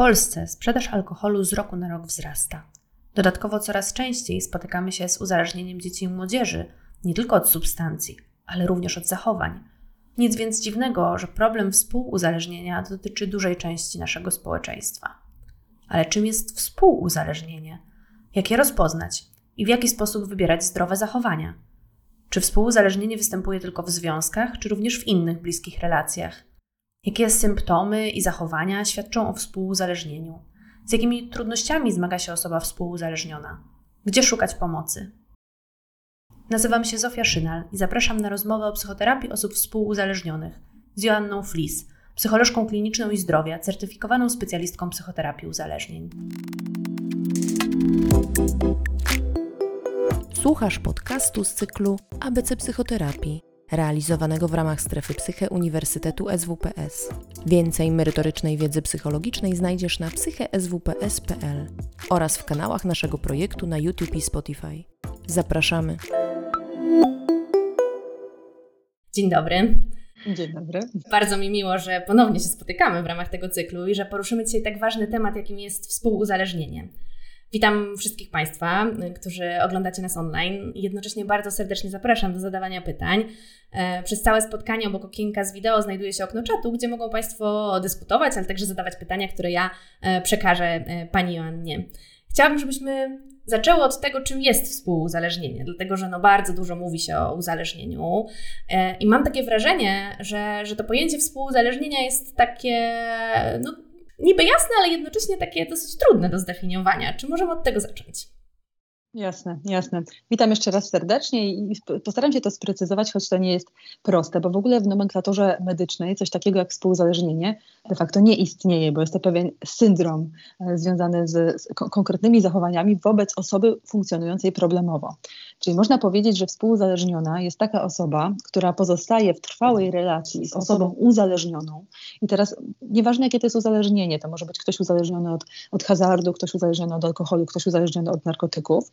Polsce sprzedaż alkoholu z roku na rok wzrasta. Dodatkowo coraz częściej spotykamy się z uzależnieniem dzieci i młodzieży, nie tylko od substancji, ale również od zachowań. Nic więc dziwnego, że problem współuzależnienia dotyczy dużej części naszego społeczeństwa. Ale czym jest współuzależnienie? Jak je rozpoznać i w jaki sposób wybierać zdrowe zachowania? Czy współuzależnienie występuje tylko w związkach, czy również w innych bliskich relacjach? Jakie symptomy i zachowania świadczą o współuzależnieniu? Z jakimi trudnościami zmaga się osoba współuzależniona? Gdzie szukać pomocy? Nazywam się Zofia Szynal i zapraszam na rozmowę o psychoterapii osób współuzależnionych z Joanną Flis, psycholożką kliniczną i zdrowia, certyfikowaną specjalistką psychoterapii uzależnień. Słuchasz podcastu z cyklu ABC Psychoterapii, realizowanego w ramach strefy Psyche Uniwersytetu SWPS. Więcej merytorycznej wiedzy psychologicznej znajdziesz na psycheswps.pl oraz w kanałach naszego projektu na YouTube i Spotify. Zapraszamy. Dzień dobry. Dzień dobry. Bardzo mi miło, że ponownie się spotykamy w ramach tego cyklu i że poruszymy dzisiaj tak ważny temat, jakim jest współuzależnienie. Witam wszystkich Państwa, którzy oglądacie nas online. Jednocześnie bardzo serdecznie zapraszam do zadawania pytań. E, przez całe spotkanie obok okienka z wideo znajduje się okno czatu, gdzie mogą Państwo dyskutować, ale także zadawać pytania, które ja e, przekażę e, Pani Joannie. Chciałabym, żebyśmy zaczęły od tego, czym jest współuzależnienie, dlatego że no bardzo dużo mówi się o uzależnieniu i mam takie wrażenie, że, że to pojęcie współuzależnienia jest takie no, niby jasne, ale jednocześnie takie dosyć trudne do zdefiniowania. Czy możemy od tego zacząć? Jasne, jasne. Witam jeszcze raz serdecznie i postaram się to sprecyzować, choć to nie jest proste, bo w ogóle w nomenklaturze medycznej coś takiego jak współzależnienie de facto nie istnieje, bo jest to pewien syndrom e, związany z, z konkretnymi zachowaniami wobec osoby funkcjonującej problemowo. Czyli można powiedzieć, że współuzależniona jest taka osoba, która pozostaje w trwałej relacji z osobą uzależnioną. I teraz nieważne, jakie to jest uzależnienie, to może być ktoś uzależniony od, od hazardu, ktoś uzależniony od alkoholu, ktoś uzależniony od narkotyków.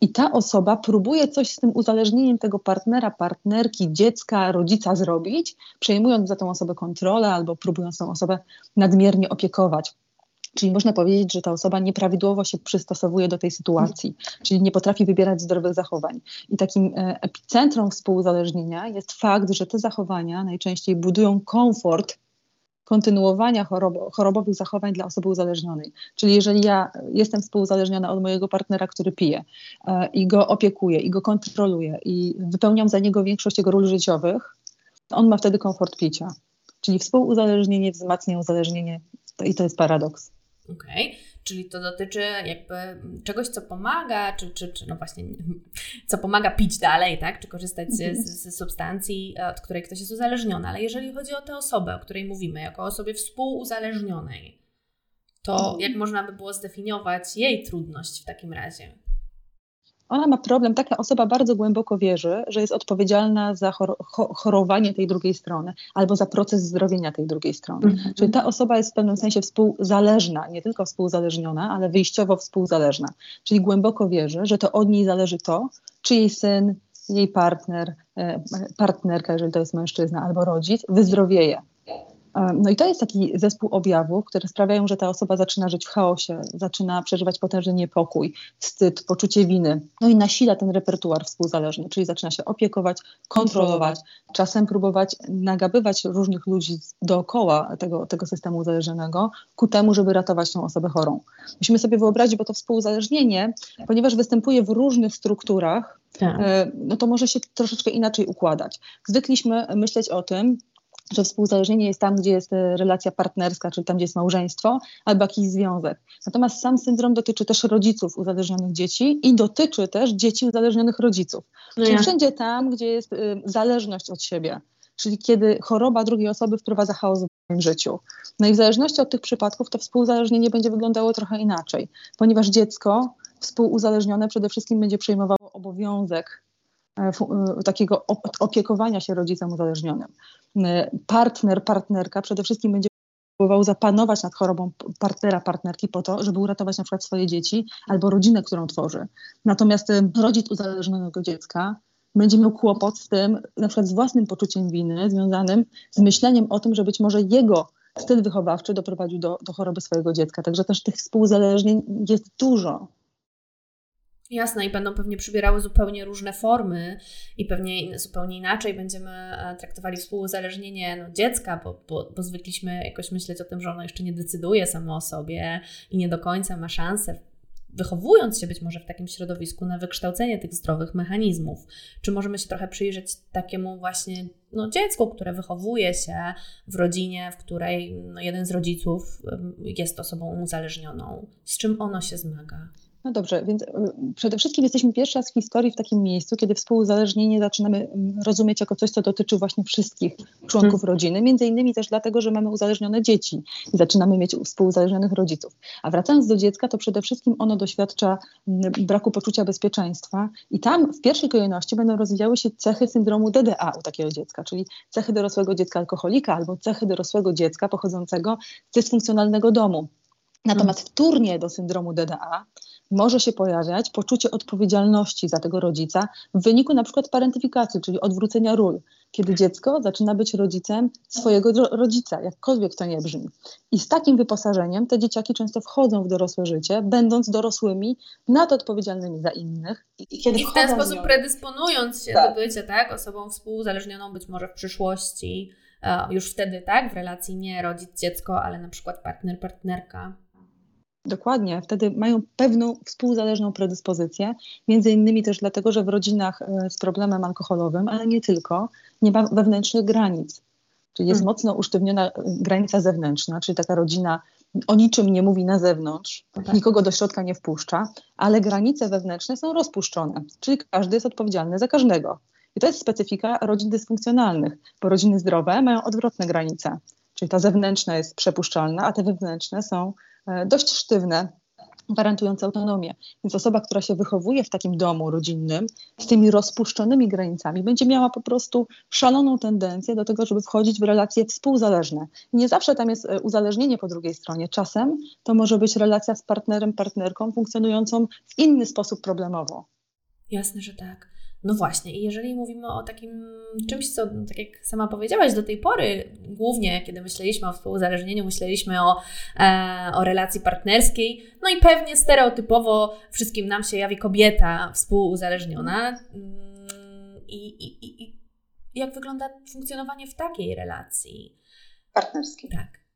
I ta osoba próbuje coś z tym uzależnieniem tego partnera, partnerki, dziecka, rodzica zrobić, przejmując za tą osobę kontrolę albo próbując tą osobę nadmiernie opiekować. Czyli można powiedzieć, że ta osoba nieprawidłowo się przystosowuje do tej sytuacji, czyli nie potrafi wybierać zdrowych zachowań. I takim e, epicentrum współuzależnienia jest fakt, że te zachowania najczęściej budują komfort kontynuowania chorobo, chorobowych zachowań dla osoby uzależnionej. Czyli jeżeli ja jestem współuzależniona od mojego partnera, który pije e, i go opiekuję, i go kontroluję, i wypełniam za niego większość jego ról życiowych, on ma wtedy komfort picia. Czyli współuzależnienie wzmacnia uzależnienie i to jest paradoks. Okay. czyli to dotyczy jakby czegoś, co pomaga, czy, czy, czy no właśnie, co pomaga pić dalej, tak? Czy korzystać z, z, z substancji, od której ktoś jest uzależniony. Ale jeżeli chodzi o tę osobę, o której mówimy, jako osobie współuzależnionej, to mhm. jak można by było zdefiniować jej trudność w takim razie? Ona ma problem, taka osoba bardzo głęboko wierzy, że jest odpowiedzialna za chorowanie tej drugiej strony albo za proces zdrowienia tej drugiej strony. Mm-hmm. Czyli ta osoba jest w pewnym sensie współzależna, nie tylko współzależniona, ale wyjściowo współzależna. Czyli głęboko wierzy, że to od niej zależy to, czy jej syn, jej partner, e, partnerka, jeżeli to jest mężczyzna, albo rodzic, wyzdrowieje. No i to jest taki zespół objawów, które sprawiają, że ta osoba zaczyna żyć w chaosie, zaczyna przeżywać potężny niepokój, wstyd, poczucie winy. No i nasila ten repertuar współzależny, czyli zaczyna się opiekować, kontrolować, czasem próbować nagabywać różnych ludzi dookoła tego, tego systemu uzależnionego ku temu, żeby ratować tą osobę chorą. Musimy sobie wyobrazić, bo to współuzależnienie, ponieważ występuje w różnych strukturach, tak. E, no to może się troszeczkę inaczej układać. Zwykliśmy myśleć o tym, że współzależnienie jest tam, gdzie jest e, relacja partnerska, czyli tam, gdzie jest małżeństwo, albo jakiś związek. Natomiast sam syndrom dotyczy też rodziców uzależnionych dzieci i dotyczy też dzieci uzależnionych rodziców. No czyli ja. wszędzie tam, gdzie jest y, zależność od siebie, czyli kiedy choroba drugiej osoby wprowadza chaos w moim życiu. No i w zależności od tych przypadków to współzależnienie będzie wyglądało trochę inaczej, ponieważ dziecko współuzależnione przede wszystkim będzie przejmowało obowiązek takiego opiekowania się rodzicem uzależnionym. E, partner, partnerka przede wszystkim będzie próbował zapanować nad chorobą partnera, partnerki po to, żeby uratować na przykład swoje dzieci albo rodzinę, którą tworzy. Natomiast rodzic uzależnionego dziecka będzie miał kłopot z tym, na przykład z własnym poczuciem winy, związanym z myśleniem o tym, że być może jego styl wychowawczy doprowadził do, do choroby swojego dziecka. Także też tych współzależnień jest dużo. Jasne, i będą pewnie przybierały zupełnie różne formy i pewnie zupełnie inaczej będziemy e, traktowali współuzależnienie no, dziecka, bo, bo, bo zwykliśmy jakoś myśleć o tym, że ono jeszcze nie decyduje samo o sobie i nie do końca ma szansę wychowując się być może w takim środowisku na wykształcenie tych zdrowych mechanizmów. Czy możemy się trochę przyjrzeć takiemu właśnie no, dziecku, które wychowuje się w rodzinie, w której no, jeden z rodziców jest osobą uzależnioną? Z czym ono się zmaga? No dobrze, więc y, przede wszystkim jesteśmy pierwszy raz w historii w takim miejscu, kiedy współuzależnienie zaczynamy mm, rozumieć jako coś, co dotyczy właśnie wszystkich członków hmm. rodziny, między innymi też dlatego, że mamy uzależnione dzieci i zaczynamy mieć współuzależnionych rodziców. A wracając do dziecka, to przede wszystkim ono doświadcza mm, braku poczucia bezpieczeństwa i tam w pierwszej kolejności będą rozwijały się cechy syndromu DDA u takiego dziecka, czyli cechy dorosłego dziecka alkoholika albo cechy dorosłego dziecka pochodzącego z dysfunkcjonalnego domu. Natomiast wtórnie do syndromu DDA może się pojawiać poczucie odpowiedzialności za tego rodzica w wyniku na przykład parentyfikacji, czyli odwrócenia ról, kiedy dziecko zaczyna być rodzicem swojego rodzica, jakkolwiek to nie brzmi. I z takim wyposażeniem te dzieciaki często wchodzą w dorosłe życie, będąc dorosłymi, nad odpowiedzialnymi za innych. I, kiedy I w ten sposób predysponując się tak. do bycia tak, osobą współuzależnioną być może w przyszłości, już wtedy tak, w relacji nie rodzic, dziecko, ale na przykład partner, partnerka. Dokładnie, wtedy mają pewną współzależną predyspozycję, między innymi też dlatego, że w rodzinach e, z problemem alkoholowym, ale nie tylko, nie ma wewnętrznych granic. Czyli jest hmm. mocno usztywniona e, granica zewnętrzna, czyli taka rodzina o niczym nie mówi na zewnątrz, tak. nikogo do środka nie wpuszcza, ale granice wewnętrzne są rozpuszczone, czyli każdy jest odpowiedzialny za każdego. I to jest specyfika rodzin dysfunkcjonalnych, bo rodziny zdrowe mają odwrotne granice, czyli ta zewnętrzna jest przepuszczalna, a te wewnętrzne są dość sztywne, gwarantujące autonomię. Więc osoba, która się wychowuje w takim domu rodzinnym z tymi rozpuszczonymi granicami, będzie miała po prostu szaloną tendencję do tego, żeby wchodzić w relacje współzależne. Nie zawsze tam jest e, uzależnienie po drugiej stronie. Czasem to może być relacja z partnerem, partnerką funkcjonującą w inny sposób problemowo. Jasne, że tak. No właśnie, i jeżeli mówimy o takim czymś, co, tak jak sama powiedziałaś, do tej pory, głównie kiedy myśleliśmy o współuzależnieniu, myśleliśmy o, e, o relacji partnerskiej, no i pewnie stereotypowo wszystkim nam się jawi kobieta współuzależniona. Mm, I, i, i jak wygląda funkcjonowanie w takiej relacji? Partnerskiej. Tak.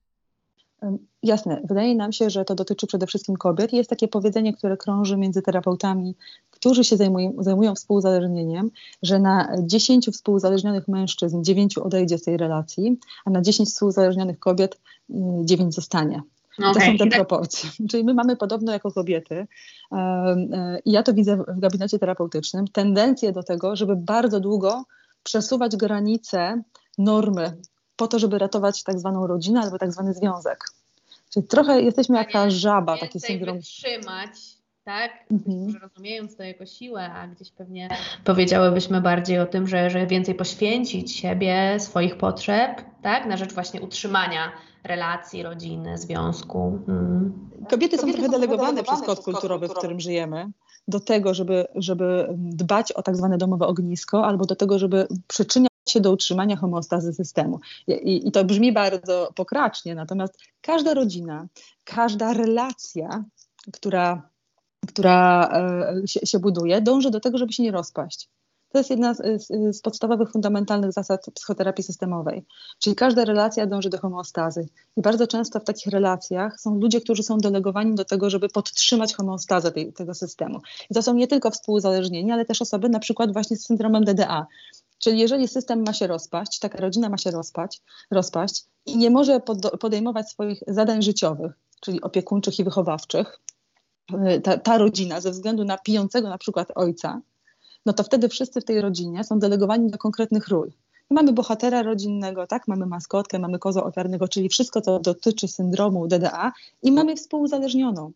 Jasne, wydaje nam się, że to dotyczy przede wszystkim kobiet. Jest takie powiedzenie, które krąży między terapeutami, którzy się zajmują, zajmują współuzależnieniem, że na 10 współuzależnionych mężczyzn 9 odejdzie z tej relacji, a na 10 współuzależnionych kobiet 9 mm, zostanie. Okay. To są te proporcje. Czyli my mamy podobno jako kobiety, e, i ja to widzę w gabinecie terapeutycznym, tendencję do tego, żeby bardzo długo przesuwać granice normy po to, żeby ratować tak zwaną rodzinę albo tak zwany związek. Czyli trochę jesteśmy jak ta żaba, taki syndrom. wytrzymać, tak? Mhm. Rozumiejąc to jako siłę, a gdzieś pewnie powiedziałybyśmy bardziej o tym, że, że więcej poświęcić siebie, swoich potrzeb, tak? Na rzecz właśnie utrzymania relacji, rodziny, związku. Mm. Kobiety, są trochę delegowane przez kod kulturowy, w którym żyjemy, do tego, żeby, żeby dbać o tak zwane domowe ognisko, albo do tego, żeby przyczyniać się do utrzymania homeostazy systemu. I, I, to brzmi bardzo pokracznie, natomiast każda rodzina, każda relacja, która, która e, się, się buduje, dąży do tego, żeby się nie rozpaść. To jest jedna z, z, podstawowych, fundamentalnych zasad psychoterapii systemowej. Czyli każda relacja dąży do homeostazy. I bardzo często w takich relacjach są ludzie, którzy są delegowani do tego, żeby podtrzymać homeostazę tej, tego systemu. I to są nie tylko współuzależnieni, ale też osoby na przykład właśnie z syndromem DDA, Czyli jeżeli system ma się rozpaść, taka rodzina ma się rozpaść, rozpaść i nie może podejmować swoich zadań życiowych, czyli opiekuńczych i wychowawczych, y, ta, ta rodzina ze względu na pijącego na przykład ojca, no to wtedy wszyscy w tej rodzinie są delegowani do konkretnych ról. Mamy bohatera rodzinnego, tak? Mamy maskotkę, mamy kozła ofiarnego, czyli wszystko, co dotyczy syndromu DDA i mamy współuzależnioną,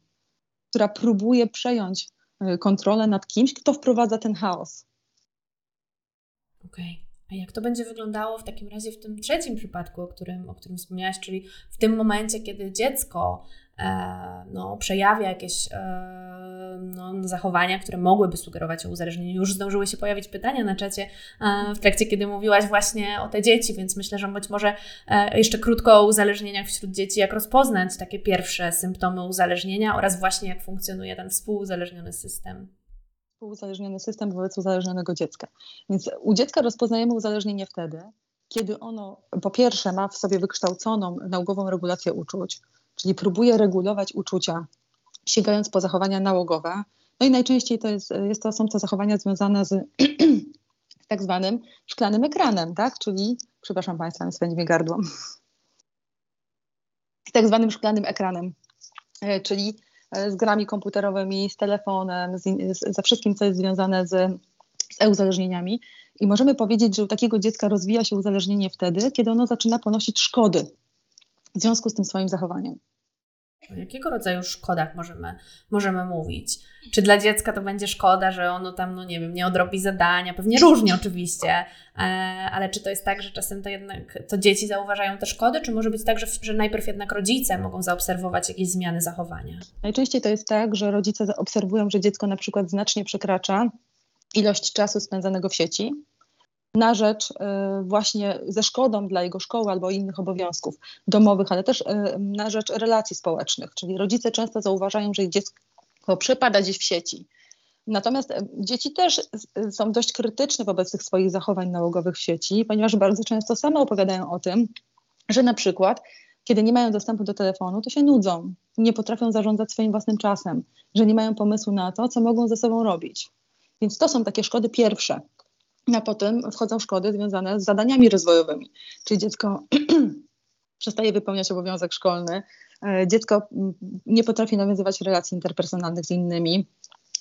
która próbuje przejąć y, kontrolę nad kimś, kto wprowadza ten chaos. Okej. Okay. A jak to będzie wyglądało w takim razie w tym trzecim przypadku, o którym, o którym wspomniałaś, czyli w tym momencie, kiedy dziecko no, przejawia jakieś no, zachowania, które mogłyby sugerować o uzależnieniu. Już zdążyły się pojawić pytania na czacie w trakcie, kiedy mówiłaś właśnie o te dzieci, więc myślę, że być może jeszcze krótko o uzależnieniach wśród dzieci, jak rozpoznać takie pierwsze symptomy uzależnienia oraz właśnie jak funkcjonuje ten współuzależniony system współuzależniony system wobec uzależnionego dziecka. Więc u dziecka rozpoznajemy uzależnienie wtedy, kiedy ono po pierwsze ma w sobie wykształconą naukową regulację uczuć, czyli próbuje regulować uczucia, sięgając po zachowania nałogowe. No i najczęściej to, jest, jest to są to zachowania związane z, z tak zwanym szklanym ekranem, tak? czyli, przepraszam Państwa, spędzi mi gardło, z tak zwanym szklanym ekranem, e, czyli z grami komputerowymi, z telefonem, z, z, ze wszystkim, co jest związane z, z e-uzależnieniami. I możemy powiedzieć, że u takiego dziecka rozwija się uzależnienie wtedy, kiedy ono zaczyna ponosić szkody w związku z tym swoim zachowaniem. O jakiego rodzaju szkodach możemy, możemy mówić? Czy dla dziecka to będzie szkoda, że ono tam, no nie wiem, nie odrobi zadania? Pewnie różnie oczywiście, e, ale czy to jest tak, że czasem to jednak to dzieci zauważają te szkody, czy może być tak, że, że najpierw jednak rodzice mogą zaobserwować jakieś zmiany zachowania? Najczęściej to jest tak, że rodzice zaobserwują, że dziecko na przykład znacznie przekracza ilość czasu spędzanego w sieci, na rzecz y, właśnie ze szkodą dla jego szkoły albo innych obowiązków domowych, ale też y, na rzecz relacji społecznych. Czyli rodzice często zauważają, że ich dziecko przepada gdzieś w sieci. Natomiast y, dzieci też są dość krytyczne wobec tych swoich zachowań nałogowych w sieci, ponieważ bardzo często same opowiadają o tym, że na przykład kiedy nie mają dostępu do telefonu, to się nudzą, nie potrafią zarządzać swoim własnym czasem, że nie mają pomysłu na to, co mogą ze sobą robić. Więc to są takie szkody pierwsze, a potem wchodzą szkody związane z zadaniami rozwojowymi, czyli dziecko przestaje wypełniać obowiązek szkolny, e, dziecko nie potrafi nawiązywać relacji interpersonalnych z innymi,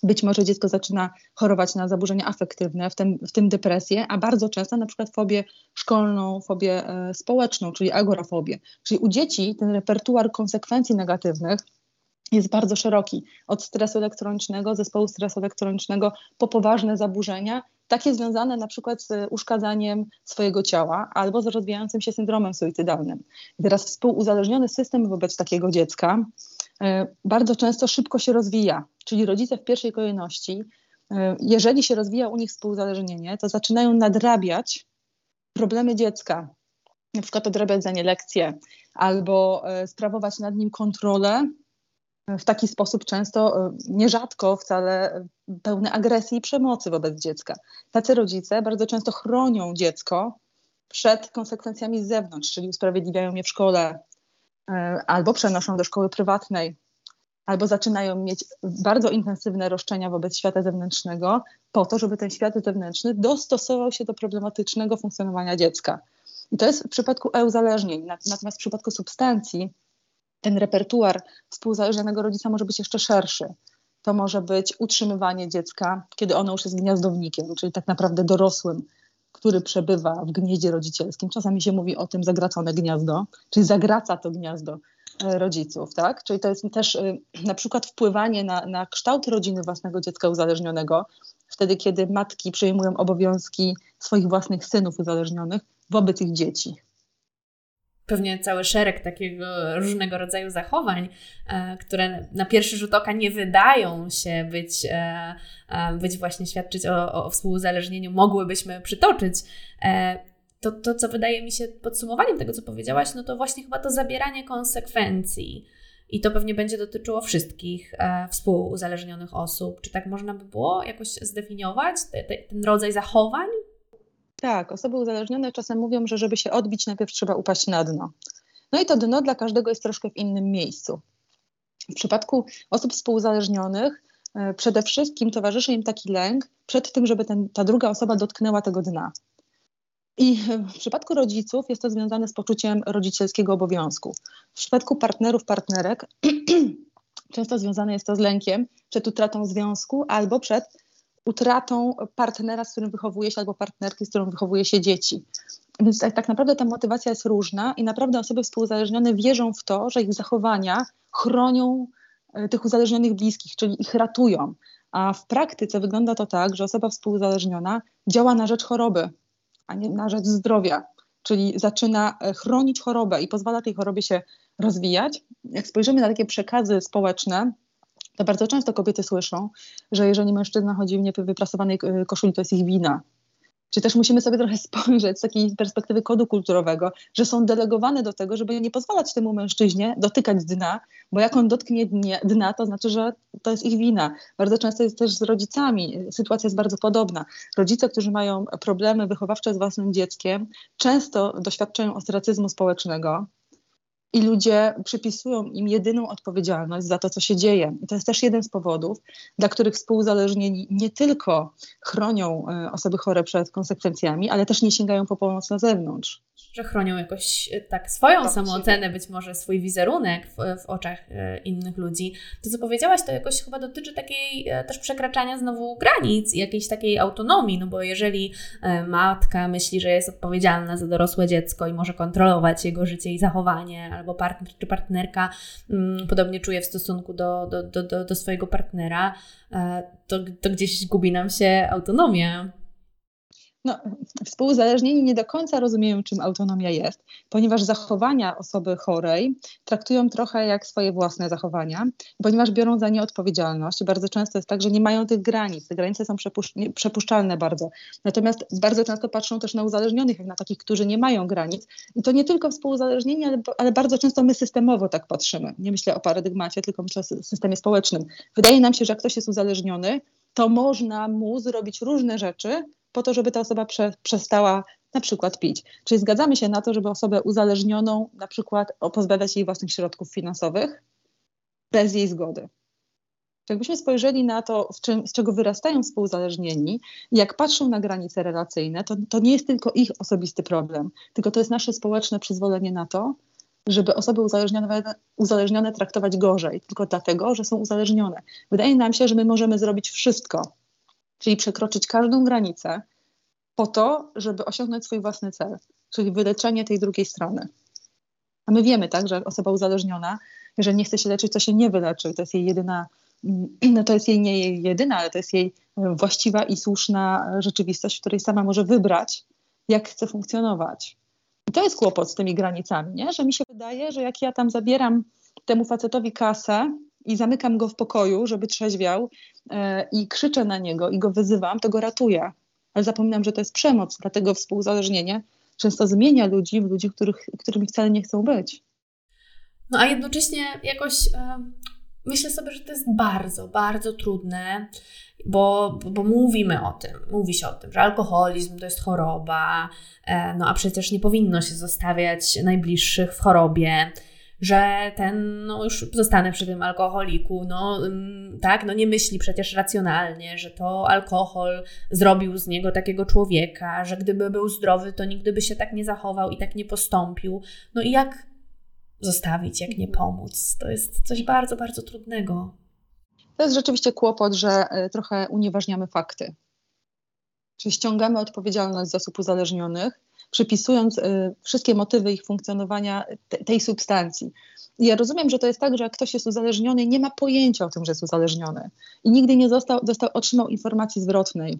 być może dziecko zaczyna chorować na zaburzenia afektywne, w tym, w tym depresję, a bardzo często na przykład fobię szkolną, fobię e, społeczną, czyli agorafobię. Czyli u dzieci ten repertuar konsekwencji negatywnych jest bardzo szeroki. Od stresu elektronicznego, zespołu stresu elektronicznego po poważne zaburzenia takie związane na przykład z uszkadzaniem swojego ciała albo z rozwijającym się syndromem suicydalnym. I teraz współuzależniony system wobec takiego dziecka y, bardzo często szybko się rozwija, czyli rodzice w pierwszej kolejności, y, jeżeli się rozwija u nich współuzależnienie, to zaczynają nadrabiać problemy dziecka, na przykład odrabiać za nie lekcje albo y, sprawować nad nim kontrolę w taki sposób często, e, nierzadko wcale pełny agresji i przemocy wobec dziecka. Tacy rodzice bardzo często chronią dziecko przed konsekwencjami z zewnątrz, czyli usprawiedliwiają je w szkole e, albo przenoszą do szkoły prywatnej, albo zaczynają mieć bardzo intensywne roszczenia wobec świata zewnętrznego, po to, żeby ten świat zewnętrzny dostosował się do problematycznego funkcjonowania dziecka. I to jest w przypadku e-uzależnień. Natomiast w przypadku substancji ten repertuar współzależnionego rodzica może być jeszcze szerszy. To może być utrzymywanie dziecka, kiedy ono już jest gniazdownikiem, czyli tak naprawdę dorosłym, który przebywa w gnieździe rodzicielskim. Czasami się mówi o tym zagracone gniazdo, czyli zagraca to gniazdo e, rodziców, tak? Czyli to jest też e, na przykład wpływanie na, na kształt rodziny własnego dziecka uzależnionego, wtedy kiedy matki przejmują obowiązki swoich własnych synów uzależnionych wobec ich dzieci pewnie cały szereg takiego różnego rodzaju zachowań, e, które na pierwszy rzut oka nie wydają się być, e, e, być właśnie świadczyć o, o współuzależnieniu, mogłybyśmy przytoczyć. To, to, co wydaje mi się podsumowaniem tego, co powiedziałaś, no to właśnie chyba to zabieranie konsekwencji. I to pewnie będzie dotyczyło wszystkich e, współuzależnionych osób. Czy tak można by było jakoś zdefiniować te, te, ten rodzaj zachowań? Tak, osoby uzależnione czasem mówią, że żeby się odbić, najpierw trzeba upaść na dno. No i to dno dla każdego jest troszkę w innym miejscu. W przypadku osób współuzależnionych e, przede wszystkim towarzyszy im taki lęk przed tym, żeby ten, ta druga osoba dotknęła tego dna. I w przypadku rodziców jest to związane z poczuciem rodzicielskiego obowiązku. W przypadku partnerów, partnerek często związane jest to z lękiem przed utratą związku albo przed utratą partnera, z którym wychowuje się, albo partnerki, z którą wychowuje się dzieci. Więc tak, tak naprawdę ta motywacja jest różna i naprawdę osoby współuzależnione wierzą w to, że ich zachowania chronią e, tych uzależnionych bliskich, czyli ich ratują. A w praktyce wygląda to tak, że osoba współuzależniona działa na rzecz choroby, a nie na rzecz zdrowia. Czyli zaczyna e, chronić chorobę i pozwala tej chorobie się rozwijać. Jak spojrzymy na takie przekazy społeczne, to bardzo często kobiety słyszą, że jeżeli mężczyzna chodzi w niewyprasowanej koszuli, to jest ich wina. Czy też musimy sobie trochę spojrzeć z takiej perspektywy kodu kulturowego, że są delegowane do tego, żeby nie pozwalać temu mężczyźnie dotykać dna, bo jak on dotknie dna, to znaczy, że to jest ich wina. Bardzo często jest też z rodzicami. Sytuacja jest bardzo podobna. Rodzice, którzy mają problemy wychowawcze z własnym dzieckiem, często doświadczają ostracyzmu społecznego, i ludzie przypisują im jedyną odpowiedzialność za to, co się dzieje. I to jest też jeden z powodów, dla których współuzależnieni nie tylko chronią e, osoby chore przed konsekwencjami, ale też nie sięgają po pomoc na zewnątrz że chronią jakoś e, tak swoją tak, samoocenę, być może swój wizerunek w, w, oczach e, innych ludzi. To, co powiedziałaś, to jakoś chyba dotyczy takiej też przekraczania znowu granic i jakiejś takiej autonomii, no bo jeżeli matka myśli, że jest odpowiedzialna za dorosłe dziecko i może kontrolować jego życie i zachowanie, albo partner czy partnerka mm, podobnie czuje w stosunku do, do, do, do, swojego partnera, to, to gdzieś gubi nam się autonomia no, nie do końca rozumieją, czym autonomia jest, ponieważ zachowania osoby chorej traktują trochę jak swoje własne zachowania, ponieważ biorą za nie odpowiedzialność. Bardzo często jest tak, że nie mają tych granic. Te granice są przepusz- przepuszczalne bardzo. Natomiast bardzo często patrzą też na uzależnionych, jak na takich, którzy nie mają granic. I to nie tylko współuzależnieni, ale, ale bardzo często my systemowo tak patrzymy. Nie myślę o paradygmacie, tylko myślę o systemie społecznym. Wydaje nam się, że jak ktoś jest uzależniony, to można mu zrobić różne rzeczy, po to, żeby ta osoba prze, przestała na przykład pić. Czyli zgadzamy się na to, żeby osobę uzależnioną na przykład pozbawiać jej własnych środków finansowych bez jej zgody. Jakbyśmy spojrzeli na to, czym, z czego wyrastają współzależnieni, jak patrzą na granice relacyjne, to, to nie jest tylko ich osobisty problem, tylko to jest nasze społeczne przyzwolenie na to, żeby osoby uzależnione, uzależnione traktować gorzej, tylko dlatego, że są uzależnione. Wydaje nam się, że my możemy zrobić wszystko, czyli przekroczyć każdą granicę po to, żeby osiągnąć swój własny cel, czyli wyleczenie tej drugiej strony. A my wiemy, tak, że osoba uzależniona, jeżeli nie chce się leczyć, to się nie wyleczy. To jest jej jedyna, no to jest jej nie jej jedyna, ale to jest jej właściwa i słuszna rzeczywistość, w której sama może wybrać, jak chce funkcjonować. I to jest kłopot z tymi granicami, nie? że mi się wydaje, że jak ja tam zabieram temu facetowi kasę, i zamykam go w pokoju, żeby trzeźwiał e, i krzyczę na niego i go wyzywam, to go ratuję. Ale zapominam, że to jest przemoc, dlatego współzależnienie często zmienia ludzi w ludzi, których, którymi wcale nie chcą być. No a jednocześnie jakoś e, myślę sobie, że to jest bardzo, bardzo trudne, bo, bo mówimy o tym, mówi się o tym, że alkoholizm to jest choroba, e, no a przecież nie powinno się zostawiać najbliższych w chorobie że ten, no już zostanę przy tym alkoholiku, no tak, no nie myśli przecież racjonalnie, że to alkohol zrobił z niego takiego człowieka, że gdyby był zdrowy, to nigdy by się tak nie zachował i tak nie postąpił. No i jak zostawić, jak nie pomóc? To jest coś bardzo, bardzo trudnego. To jest rzeczywiście kłopot, że e, trochę unieważniamy fakty. Czyli ściągamy odpowiedzialność z osób uzależnionych, przypisując y, wszystkie motywy ich funkcjonowania tej substancji. I ja rozumiem, że to jest tak, że jak ktoś jest uzależniony, nie ma pojęcia o tym, że jest uzależniony i nigdy nie został, dostał, otrzymał informacji zwrotnej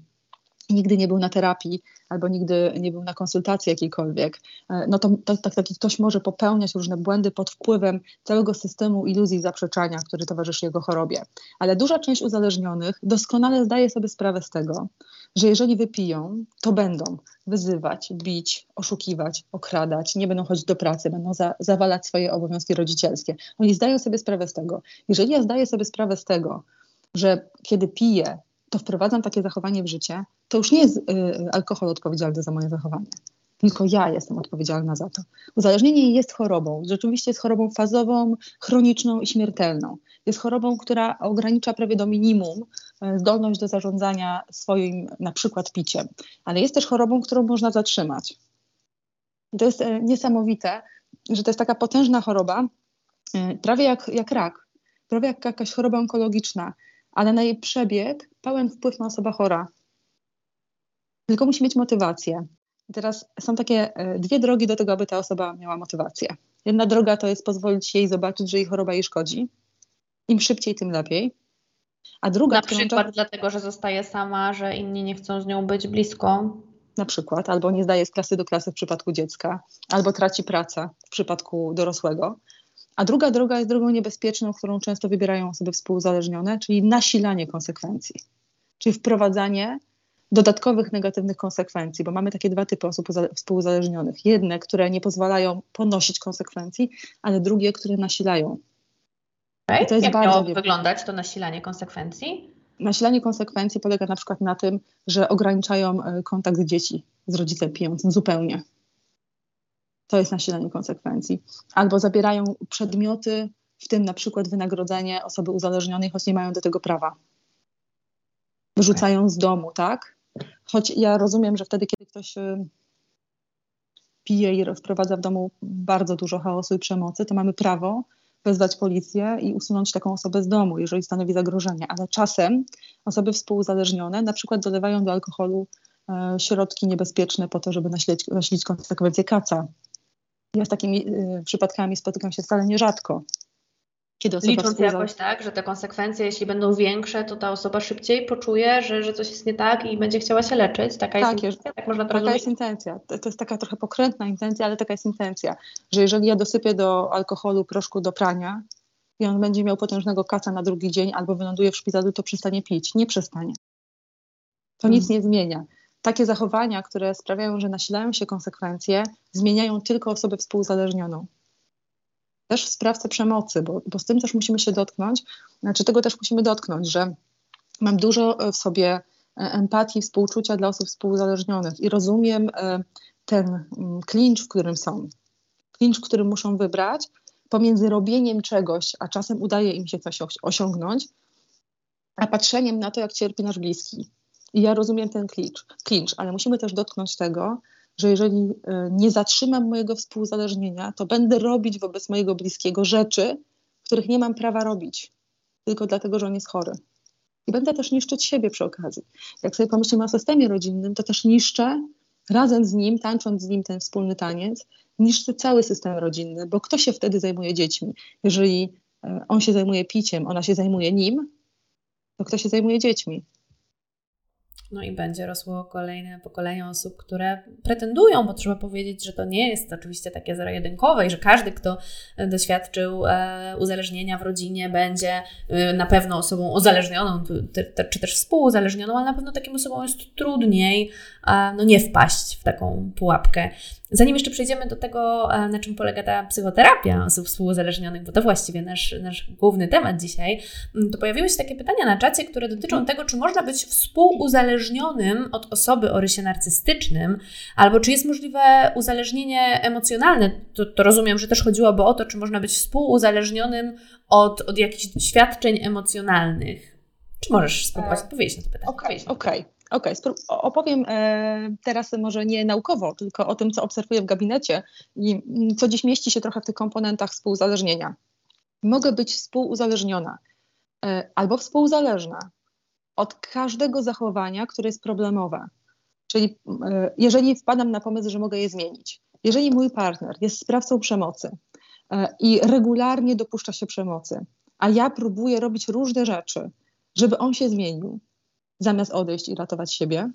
nigdy nie był na terapii albo nigdy nie był na konsultacji jakiejkolwiek, e, no to, to, to, taki ktoś może popełniać różne błędy pod wpływem całego systemu iluzji zaprzeczania, który towarzyszy jego chorobie. Ale duża część uzależnionych doskonale zdaje sobie sprawę z tego, że jeżeli wypiją, to będą wyzywać, bić, oszukiwać, okradać, nie będą chodzić do pracy, będą za, zawalać swoje obowiązki rodzicielskie. Oni zdają sobie sprawę z tego. Jeżeli ja zdaję sobie sprawę z tego, że kiedy piję, to wprowadzam takie zachowanie w życie, to już nie jest y, alkohol odpowiedzialny za moje zachowanie. Tylko ja jestem odpowiedzialna za to. Uzależnienie jest chorobą. Rzeczywiście jest chorobą fazową, chroniczną i śmiertelną. Jest chorobą, która ogranicza prawie do minimum y, zdolność do zarządzania swoim na przykład piciem. Ale jest też chorobą, którą można zatrzymać. To jest y, niesamowite, że to jest taka potężna choroba, prawie jak, jak rak, prawie jak jakaś choroba onkologiczna, ale na jej przebieg pełen wpływ ma osoba chora. Tylko musi mieć motywację. I teraz są takie e, dwie drogi do tego, aby ta osoba miała motywację. Jedna droga to jest pozwolić jej zobaczyć, że jej choroba jej szkodzi. Im szybciej, tym lepiej. A druga, Na przykład dlatego, że zostaje sama, że inni nie chcą z nią być blisko. Na przykład, albo nie zdaje z klasy do klasy w przypadku dziecka, albo traci pracę w przypadku dorosłego. A druga droga jest drogą niebezpieczną, którą często wybierają osoby współuzależnione, czyli nasilanie konsekwencji, czyli wprowadzanie dodatkowych negatywnych konsekwencji, bo mamy takie dwa typy osób współuzależnionych. Jedne, które nie pozwalają ponosić konsekwencji, ale drugie, które nasilają. Okay. to jest Jak bardzo miało wyglądać to nasilanie konsekwencji? Nasilanie konsekwencji polega na przykład na tym, że ograniczają e, kontakt dzieci z rodzicem pijącym zupełnie. To jest nasilanie konsekwencji. Albo zabierają przedmioty, w tym na przykład wynagrodzenie osoby uzależnionej, choć nie mają do tego prawa. Wyrzucają z domu, tak? Choć ja rozumiem, że wtedy, kiedy ktoś y, pije i wprowadza w domu bardzo dużo chaosu i przemocy, to mamy prawo wezwać policję i usunąć taką osobę z domu, jeżeli stanowi zagrożenie. Ale czasem osoby współuzależnione na przykład dolewają do alkoholu e, środki niebezpieczne po to, żeby nasilić, konsekwencje kaca. Ja z takimi y, przypadkami spotykam się wcale nierzadko. Kiedy osoba Licząc współza... jakoś tak, że te konsekwencje, jeśli będą większe, to ta osoba szybciej poczuje, że, że coś jest nie tak i będzie chciała się leczyć. Taka tak, jest intencja? Tak można to taka rozumieć? jest intencja. To, to jest taka trochę pokrętna intencja, ale taka jest intencja, że jeżeli ja dosypię do alkoholu proszku do prania i on będzie miał potężnego kaca na drugi dzień albo wyląduje w szpitalu, to przestanie pić. Nie przestanie. To hmm. nic nie zmienia. Takie zachowania, które sprawiają, że nasilają się konsekwencje, zmieniają tylko osobę współzależnioną też sprawcę przemocy, bo, bo z tym też musimy się dotknąć, znaczy tego też musimy dotknąć, że mam dużo w sobie e, empatii, współczucia dla osób współzależnionych i rozumiem e, ten klincz, w którym są, klincz, w którym muszą wybrać pomiędzy robieniem czegoś, a czasem udaje im się coś osiągnąć, a patrzeniem na to, jak cierpi nasz bliski. I ja rozumiem ten klincz, klincz ale musimy też dotknąć tego, że jeżeli e, nie zatrzymam mojego współzależnienia, to będę robić wobec mojego bliskiego rzeczy, których nie mam prawa robić, tylko dlatego, że on jest chory. I będę też niszczyć siebie przy okazji. Jak sobie pomyślimy o systemie rodzinnym, to też niszczę razem z nim, tańcząc z nim ten wspólny taniec, niszczę cały system rodzinny, bo kto się wtedy zajmuje dziećmi? Jeżeli e, on się zajmuje piciem, ona się zajmuje nim, to kto się zajmuje dziećmi? No i będzie rosło kolejne pokolenie osób, które pretendują, bo trzeba powiedzieć, że to nie jest oczywiście takie zero-jedynkowe i że każdy, kto doświadczył e, uzależnienia w rodzinie, będzie e, na pewno osobą uzależnioną, czy też współuzależnioną, ale na pewno takim osobom jest trudniej no, nie wpaść w taką pułapkę. Zanim jeszcze przejdziemy do tego, e, na czym polega ta psychoterapia osób współuzależnionych, bo to właściwie nasz, nasz główny temat dzisiaj, mm, to pojawiły się takie pytania na czacie, które dotyczą tego, czy można być współuzależnionym od osoby o rysie narcystycznym, albo czy jest możliwe uzależnienie emocjonalne. To, to rozumiem, że też chodziłoby o to, czy można być współuzależnionym od, od jakichś doświadczeń emocjonalnych. Czy możesz spróbować e, odpowiedzieć na to pytanie? Okej, okay, okej. Okay. Okej, okay, opowiem e, teraz może nie naukowo, tylko o tym, co obserwuję w gabinecie i mm, co dziś mieści się trochę w tych komponentach współzależnienia. Mogę być współuzależniona e, albo współzależna od każdego zachowania, które jest problemowe. Czyli e, jeżeli wpadam na pomysł, że mogę je zmienić, jeżeli mój partner jest sprawcą przemocy i regularnie dopuszcza się przemocy, a ja próbuję robić różne rzeczy, żeby on się zmienił, zamiast odejść i ratować siebie,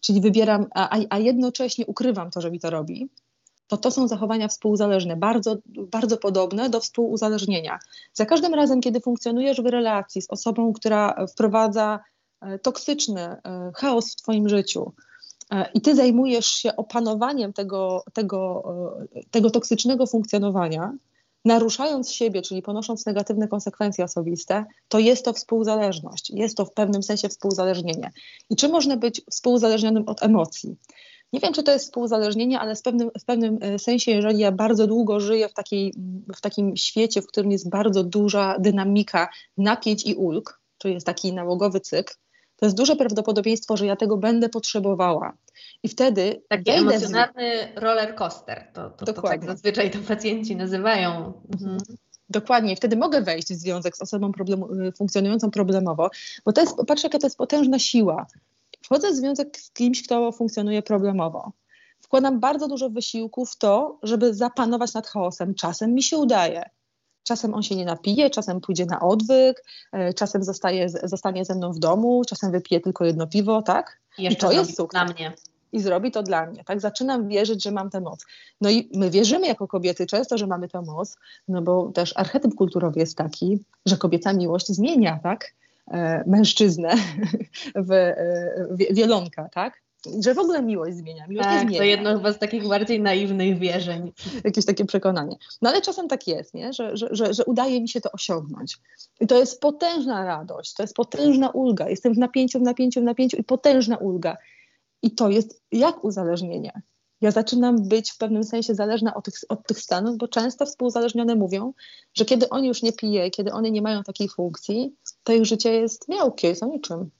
czyli wybieram, a, a jednocześnie ukrywam to, że mi to robi, to to są zachowania współzależne, bardzo, bardzo podobne do współuzależnienia. Za każdym razem, kiedy funkcjonujesz w relacji z osobą, która wprowadza e, toksyczny e, chaos w Twoim życiu, e, i ty zajmujesz się opanowaniem tego, tego, tego toksycznego funkcjonowania, naruszając siebie, czyli ponosząc negatywne konsekwencje osobiste, to jest to współzależność, jest to w pewnym sensie współzależnienie. I czy można być współzależnionym od emocji? Nie wiem, czy to jest współzależnienie, ale w pewnym, w pewnym e, sensie, jeżeli ja bardzo długo żyję w, takiej, w takim świecie, w którym jest bardzo duża dynamika napięć i ulg, czyli jest taki nałogowy cykl, to jest duże prawdopodobieństwo, że ja tego będę potrzebowała. I wtedy. Taki emocjonalny z... roller coaster. To, to, to tak zazwyczaj to pacjenci nazywają. Mhm. Dokładnie, wtedy mogę wejść w związek z osobą problemu, y, funkcjonującą problemowo, bo to jest, patrz, jaka to jest potężna siła. Wchodzę w związek z kimś, kto funkcjonuje problemowo. Wkładam bardzo dużo wysiłku w to, żeby zapanować nad chaosem. Czasem mi się udaje. Czasem on się nie napije, czasem pójdzie na odwyk, y, czasem zostaje, zostanie ze mną w domu, czasem wypije tylko jedno piwo, tak? I jeszcze I to jest sukces. na mnie. i zrobi to dla mnie. Tak, zaczynam wierzyć, że mam tę moc. No i my wierzymy jako kobiety często, że mamy tę moc, no bo też archetyp kulturowy jest taki, że kobieca miłość zmienia, tak? E, mężczyznę w, e, w wielonka, tak? Że w ogóle miłość zmienia. Miłość tak, zmienia. to jedno chyba z takich bardziej naiwnych wierzeń. Jakieś takie przekonanie. No ale czasem tak jest, nie? Że, że, że, że udaje mi się to osiągnąć. I to jest potężna radość, to jest potężna ulga. Jestem w napięciu, w napięciu, w napięciu i potężna ulga. I to jest jak uzależnienie. Ja zaczynam być w pewnym sensie zależna od tych, od tych stanów, bo często współzależnione mówią, że kiedy oni już nie pije, kiedy one nie mają takiej funkcji, to ich życie jest miałkie, jest o niczym.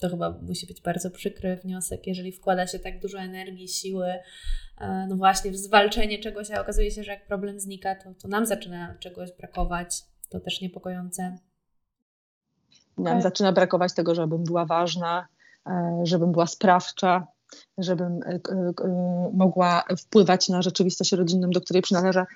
To chyba musi być bardzo przykry wniosek, jeżeli wkłada się tak dużo energii, siły, e, no właśnie w zwalczenie czegoś, a okazuje się, że jak problem znika, to, to nam zaczyna czegoś brakować. To też niepokojące. Nam okay. zaczyna brakować tego, żebym była ważna, e, żebym była sprawcza, żebym e, mogła wpływać na rzeczywistość rodzinną, do której przynależę.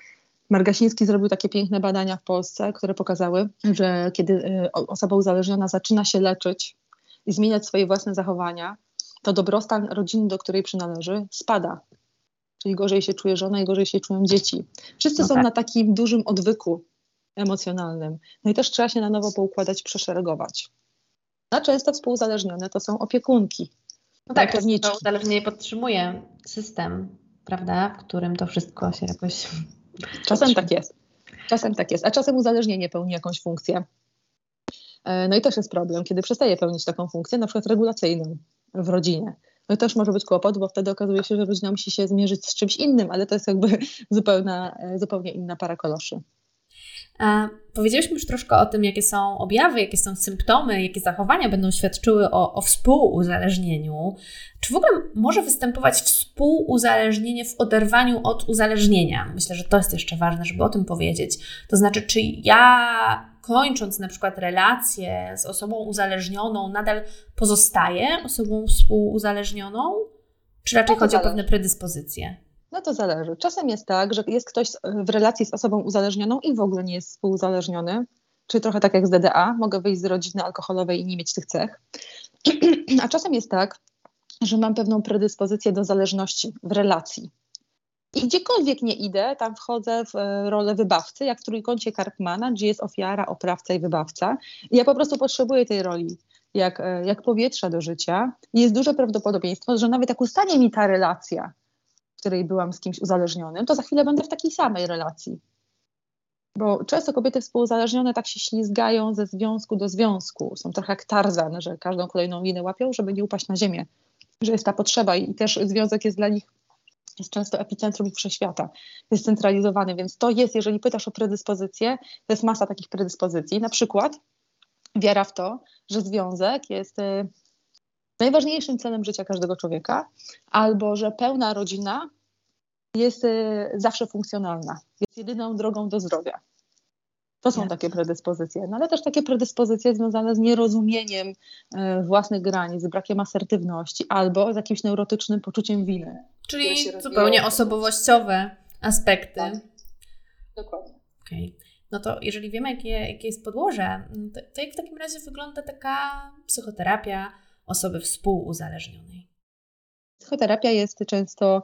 Margasiński zrobił takie piękne badania w Polsce, które pokazały, że kiedy osoba uzależniona zaczyna się leczyć i zmieniać swoje własne zachowania, to dobrostan rodziny, do której przynależy, spada. Czyli gorzej się czuje żona i gorzej się czują dzieci. Wszyscy no są tak. na takim dużym odwyku emocjonalnym. No i też trzeba się na nowo poukładać, przeszeregować. A często współzależnione to są opiekunki. No tak, to uzależnienie podtrzymuje system, prawda, w którym to wszystko się jakoś. Czasem tak jest. Czasem tak jest, a czasem uzależnienie pełni jakąś funkcję. E, no i też jest problem, kiedy przestaje pełnić taką funkcję, na przykład regulacyjną w rodzinie. No i też może być kłopot, bo wtedy okazuje się, że rodzina musi się zmierzyć z czymś innym, ale to jest jakby zupełna, e, zupełnie inna para koloszy. A powiedzieliśmy już troszkę o tym, jakie są objawy, jakie są symptomy, jakie zachowania będą świadczyły o, o współuzależnieniu. Czy w ogóle może występować współuzależnienie w oderwaniu od uzależnienia? Myślę, że to jest jeszcze ważne, żeby o tym powiedzieć. To znaczy, czy ja kończąc na przykład relację z osobą uzależnioną, nadal pozostaje osobą współuzależnioną? Czy raczej no chodzi zależy. o pewne predyspozycje? No to zależy. Czasem jest tak, że jest ktoś w relacji z osobą uzależnioną i w ogóle nie jest współuzależniony, czyli trochę tak jak z DDA, mogę wyjść z rodziny alkoholowej i nie mieć tych cech. A czasem jest tak, że mam pewną predyspozycję do zależności w relacji. I gdziekolwiek nie idę, tam wchodzę w e, rolę wybawcy, jak w trójkącie Karpmana, gdzie jest ofiara, oprawca i wybawca. I ja po prostu potrzebuję tej roli jak, e, jak powietrza do życia. I jest duże prawdopodobieństwo, że nawet jak ustanie mi ta relacja, w której byłam z kimś uzależnionym, to za chwilę będę w takiej samej relacji. Bo często kobiety współuzależnione tak się ślizgają ze związku do związku. Są trochę jak Tarzan, że każdą kolejną linę łapią, żeby nie upaść na ziemię. Że jest ta potrzeba i też związek jest dla nich jest często epicentrum ich wszechświata, jest centralizowany, więc to jest, jeżeli pytasz o predyspozycję, to jest masa takich predyspozycji. Na przykład wiara w to, że związek jest y, najważniejszym celem życia każdego człowieka, albo że pełna rodzina jest y, zawsze funkcjonalna, jest jedyną drogą do zdrowia. To są takie predyspozycje, no ale też takie predyspozycje związane z nierozumieniem y, własnych granic, z brakiem asertywności albo z jakimś neurotycznym poczuciem winy. Czyli zupełnie osobowościowe aspekty. Tak. Dokładnie. Okay. No to jeżeli wiemy, jakie, jakie jest podłoże, to, to jak w takim razie wygląda taka psychoterapia osoby współuzależnionej? Psychoterapia jest często e,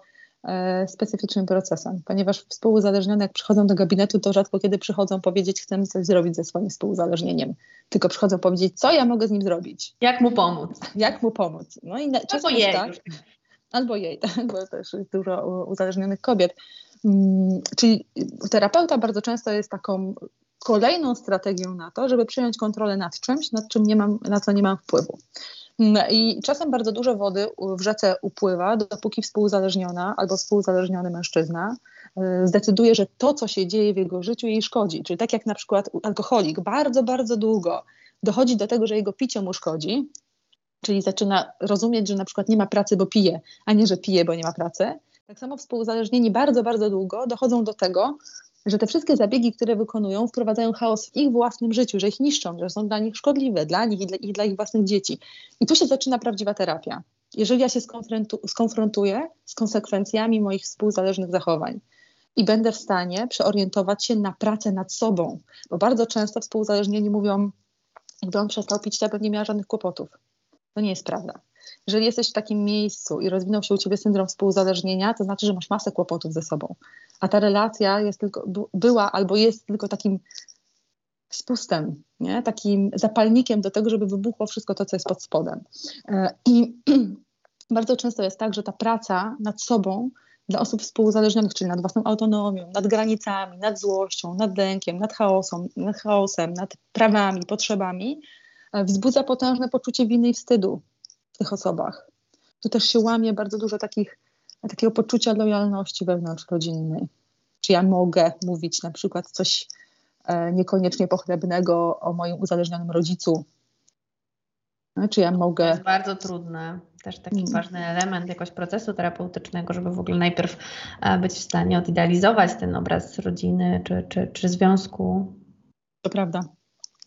specyficznym procesem, ponieważ współuzależnione, jak przychodzą do gabinetu, to rzadko kiedy przychodzą powiedzieć, chcemy coś zrobić ze swoim współuzależnieniem, tylko przychodzą powiedzieć, co ja mogę z nim zrobić. Jak mu pomóc. Jak mu pomóc. No i na, czasem jest tak, albo jej, tak, bo też jest dużo uzależnionych kobiet. Mm, czyli terapeuta bardzo często jest taką kolejną strategią na to, żeby przyjąć kontrolę nad czymś, nad czym nie mam, na co nie mam wpływu. Mm, I czasem bardzo dużo wody w rzece upływa, dopóki współuzależniona albo współuzależniony mężczyzna y, zdecyduje, że to, co się dzieje w jego życiu, jej szkodzi. Czyli tak jak na przykład alkoholik bardzo, bardzo długo dochodzi do tego, że jego picie mu szkodzi, czyli zaczyna rozumieć, że na przykład nie ma pracy, bo pije, a nie, że pije, bo nie ma pracy. Tak samo współuzależnieni bardzo, bardzo długo dochodzą do tego, że te wszystkie zabiegi, które wykonują, wprowadzają chaos w ich własnym życiu, że ich niszczą, że są dla nich szkodliwe, dla nich i dla, i dla ich własnych dzieci. I tu się zaczyna prawdziwa terapia. Jeżeli ja się skonfrontuję z konsekwencjami moich współzależnych zachowań i będę w stanie przeorientować się na pracę nad sobą, bo bardzo często współzależnieni mówią, gdy on przestał pić, to ja nie miała żadnych kłopotów. To nie jest prawda. Jeżeli jesteś w takim miejscu i rozwinął się u ciebie syndrom współuzależnienia, to znaczy, że masz masę kłopotów ze sobą. A ta relacja jest tylko, była albo jest tylko takim spustem, nie? takim zapalnikiem do tego, żeby wybuchło wszystko to, co jest pod spodem. E, I bardzo często jest tak, że ta praca nad sobą dla osób współuzależnionych, czyli nad własną autonomią, nad granicami, nad złością, nad lękiem, nad chaosem, nad, chaosem, nad prawami, potrzebami, e, wzbudza potężne poczucie winy i wstydu w tych osobach. Tu też się łamie bardzo dużo takich, takiego poczucia lojalności wewnątrzrodzinnej. Czy ja mogę mówić na przykład coś e, niekoniecznie pochlebnego o moim uzależnionym rodzicu, no, czy ja mogę. To jest bardzo trudne. Też taki mm. ważny element jakoś procesu terapeutycznego, żeby w ogóle najpierw e, być w stanie odidealizować ten obraz rodziny czy, czy, czy związku. To prawda.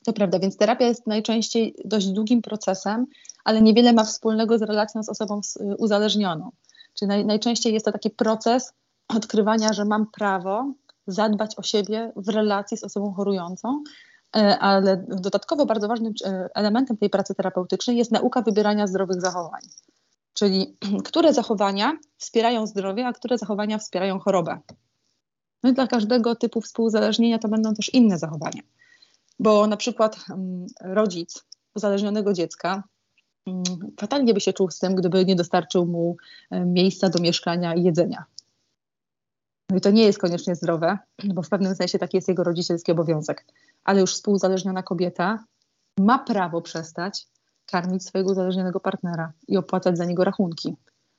To prawda, więc terapia jest najczęściej dość długim procesem, ale niewiele ma wspólnego z relacją z osobą uzależnioną. Czyli naj, najczęściej jest to taki proces odkrywania, że mam prawo zadbać o siebie w relacji z osobą chorującą, E, ale dodatkowo bardzo ważnym e, elementem tej pracy terapeutycznej jest nauka wybierania zdrowych zachowań. Czyli które zachowania wspierają zdrowie, a które zachowania wspierają chorobę. No i dla każdego typu współuzależnienia to będą też inne zachowania. Bo na przykład mm, rodzic uzależnionego dziecka fatalnie by się czuł z tym, gdyby nie dostarczył mu e, miejsca do mieszkania i jedzenia. No i to nie jest koniecznie zdrowe, bo w pewnym sensie taki jest jego rodzicielski obowiązek ale już współuzależniona kobieta ma prawo przestać karmić swojego uzależnionego partnera i opłacać za niego rachunki,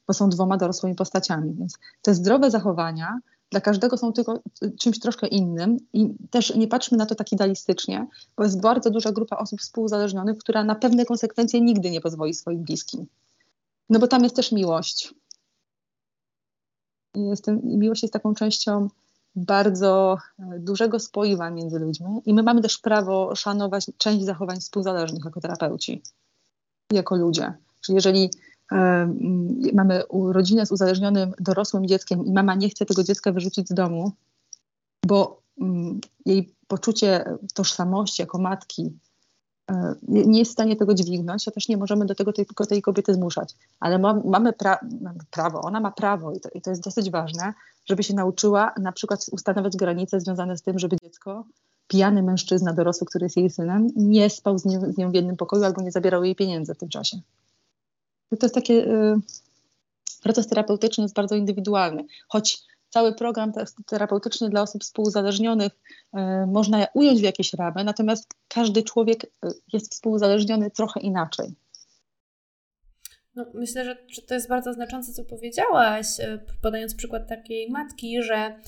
bo są dwoma dorosłymi postaciami. Więc te zdrowe zachowania dla każdego są tylko czymś troszkę innym i też nie patrzmy na to tak idealistycznie, bo jest bardzo duża grupa osób współuzależnionych, która na pewne konsekwencje nigdy nie pozwoli swoim bliskim. No bo tam jest też miłość. Miłość jest taką częścią bardzo dużego spoiwa między ludźmi i my mamy też prawo szanować część zachowań współzależnych jako terapeuci, jako ludzie. Czyli jeżeli mamy rodzinę z uzależnionym dorosłym dzieckiem i mama nie chce tego dziecka wyrzucić z domu, bo jej poczucie tożsamości jako matki E, nie jest w stanie tego dźwignąć, to też nie możemy do tego tej, tej kobiety zmuszać. Ale ma, mamy, pra, prawo, ona ma prawo i to, i to, jest dosyć ważne, żeby się nauczyła na przykład ustanawiać granice związane z tym, żeby dziecko, pijany mężczyzna dorosły, który jest jej synem, nie spał z, z nią w jednym pokoju albo nie zabierał jej pieniędzy w tym czasie. To jest takie... Y, proces terapeutyczny jest bardzo indywidualny, choć cały program terapeutyczny dla osób współuzależnionych e, można ująć w jakieś ramy, natomiast każdy człowiek e, jest współuzależniony trochę inaczej. No, myślę, że, że, to jest bardzo znaczące, co powiedziałaś, e, podając przykład takiej matki, że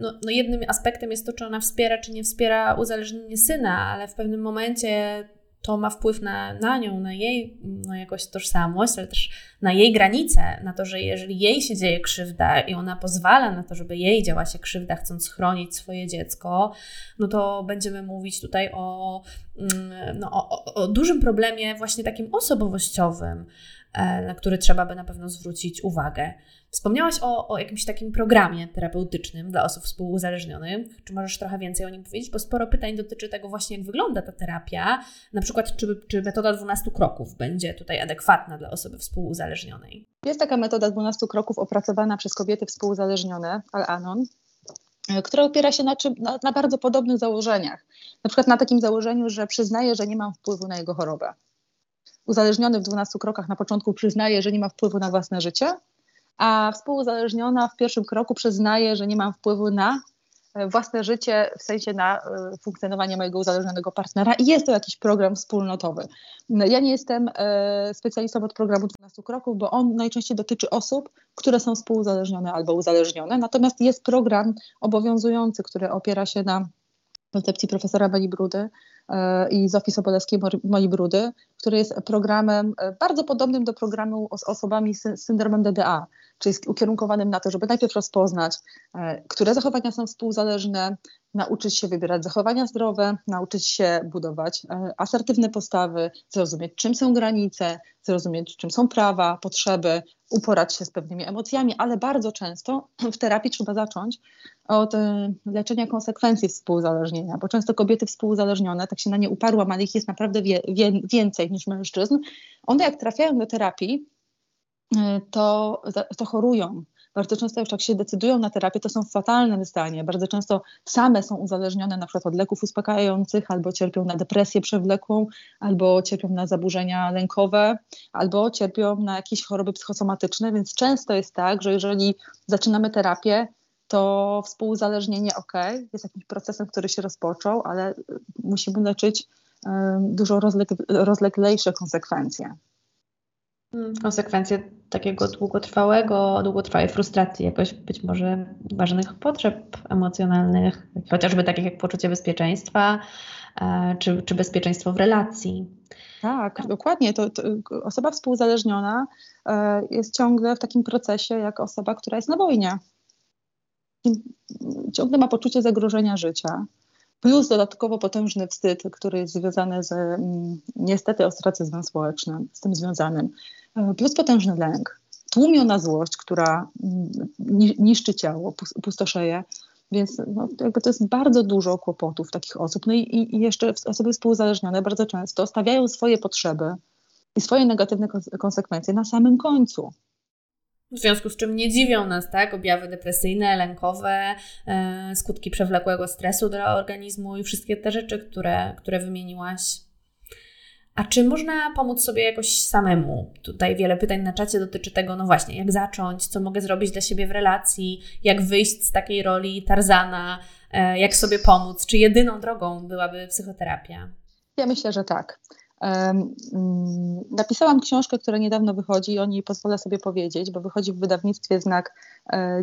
no, no jednym aspektem jest to, czy ona wspiera, czy nie wspiera uzależnienie syna, ale w pewnym momencie to ma wpływ na, na nią, na jej no, jakąś tożsamość, ale też na jej granice, na to, że jeżeli jej się dzieje krzywda i ona pozwala na to, żeby jej działa się krzywda, chcąc chronić swoje dziecko, no to będziemy mówić tutaj o, mm, no, o, o dużym problemie właśnie takim osobowościowym, na który trzeba by na pewno zwrócić uwagę. Wspomniałaś o, o jakimś takim programie terapeutycznym dla osób współuzależnionych. Czy możesz trochę więcej o nim powiedzieć? Bo sporo pytań dotyczy tego właśnie, jak wygląda ta terapia. Na przykład, czy, czy metoda 12 kroków będzie tutaj adekwatna dla osoby współuzależnionej? Jest taka metoda 12 kroków opracowana przez kobiety współuzależnione, Al-Anon, która opiera się na, czym, na, na bardzo podobnych założeniach. Na przykład na takim założeniu, że przyznaję, że nie mam wpływu na jego chorobę. Uzależniony w 12 krokach na początku przyznaje, że nie ma wpływu na własne życie, a współuzależniona w pierwszym kroku przyznaje, że nie mam wpływu na e, własne życie, w sensie na e, funkcjonowanie mojego uzależnionego partnera i jest to jakiś program wspólnotowy. No, ja nie jestem e, specjalistą od programu 12 kroków, bo on najczęściej dotyczy osób, które są współuzależnione albo uzależnione, natomiast jest program obowiązujący, który opiera się na koncepcji profesora Beli Brudy i Zofii Sobolewskiej Moi Brudy, który jest programem bardzo podobnym do programu z osobami z syndromem DDA czyli ukierunkowanym na to, żeby najpierw rozpoznać, e, które zachowania są współzależne, nauczyć się wybierać zachowania zdrowe, nauczyć się budować e, asertywne postawy, zrozumieć, czym są granice, zrozumieć, czym są prawa, potrzeby, uporać się z pewnymi emocjami, ale bardzo często w terapii trzeba zacząć od e, leczenia konsekwencji współzależnienia, bo często kobiety współzależnione, tak się na nie uparłam, ale ich jest naprawdę wie, wie, więcej niż mężczyzn, one jak trafiają do terapii, e, to, to chorują. Bardzo często już jak się decydują na terapię, to są w fatalnym stanie. Bardzo często same są uzależnione na przykład od leków uspokajających, albo cierpią na depresję przewlekłą, albo cierpią na zaburzenia lękowe, albo cierpią na jakieś choroby psychosomatyczne, więc często jest tak, że jeżeli zaczynamy terapię, to współuzależnienie ok, jest jakimś procesem, który się rozpoczął, ale musimy leczyć dużo rozleglejsze konsekwencje. Hmm, konsekwencje takiego długotrwałego, długotrwałej frustracji, jakoś być może ważnych potrzeb emocjonalnych, chociażby takich jak poczucie bezpieczeństwa, e, czy, czy bezpieczeństwo w relacji. Tak, dokładnie. To, to, osoba współzależniona e, jest ciągle w takim procesie jak osoba, która jest na wojnie ciągle ma poczucie zagrożenia życia, plus dodatkowo potężny wstyd, który jest związany z mm, niestety ostracyzmem społecznym, z tym związanym, e, plus potężny lęk, tłumiona złość, która mm, niszczy ciało, pustoszeje. Więc no, jakby to jest bardzo dużo kłopotów takich osób. No i, i jeszcze osoby współzależnione bardzo często stawiają swoje potrzeby i swoje negatywne konsekwencje na samym końcu. W związku z czym nie dziwią nas, tak, objawy depresyjne, lękowe, e, skutki przewlekłego stresu dla organizmu i wszystkie te rzeczy, które, które wymieniłaś. A czy można pomóc sobie jakoś samemu? Tutaj wiele pytań na czacie dotyczy tego, no właśnie, jak zacząć, co mogę zrobić dla siebie w relacji, jak wyjść z takiej roli Tarzana, e, jak sobie pomóc. Czy jedyną drogą byłaby psychoterapia? Ja myślę, że tak. Mm, napisałam książkę, która niedawno wychodzi, o niej pozwolę sobie powiedzieć, bo wychodzi w wydawnictwie Znak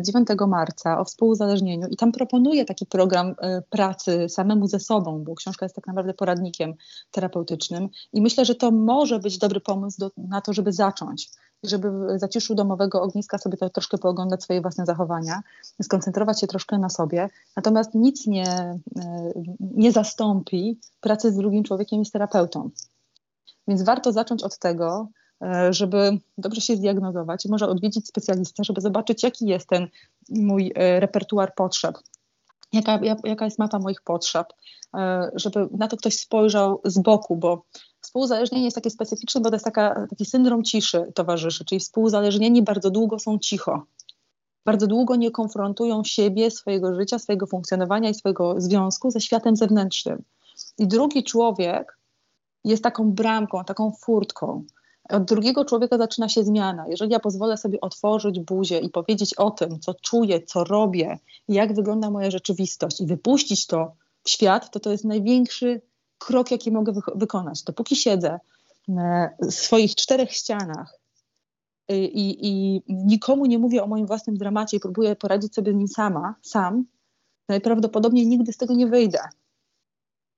9 e, marca o współuzależnieniu i tam proponuję taki program e, pracy samemu ze sobą, bo książka jest tak naprawdę poradnikiem terapeutycznym i myślę, że to może być dobry pomysł do, na to, żeby zacząć żeby w zaciszu domowego ogniska sobie to troszkę pooglądać swoje własne zachowania, skoncentrować się troszkę na sobie. Natomiast nic nie, e, nie zastąpi pracy z drugim człowiekiem i z terapeutą. Więc warto zacząć od tego, e, żeby dobrze się zdiagnozować, może odwiedzić specjalistę, żeby zobaczyć, jaki jest ten mój e, repertuar potrzeb, jaka, jaka jest mapa moich potrzeb, e, żeby na to ktoś spojrzał z boku, bo współzależnienie jest takie specyficzne, bo to jest taka, taki syndrom ciszy towarzyszy, czyli współzależnieni bardzo długo są cicho. Bardzo długo nie konfrontują siebie, swojego życia, swojego funkcjonowania i swojego związku ze światem zewnętrznym. I drugi człowiek jest taką bramką, taką furtką. Od drugiego człowieka zaczyna się zmiana. Jeżeli ja pozwolę sobie otworzyć buzię i powiedzieć o tym, co czuję, co robię, jak wygląda moja rzeczywistość i wypuścić to w świat, to to jest największy krok, jaki mogę wy wykonać. Dopóki siedzę w swoich czterech ścianach i, i, nikomu nie mówię o moim własnym dramacie i próbuję poradzić sobie z nim sama, sam, najprawdopodobniej nigdy z tego nie wyjdę.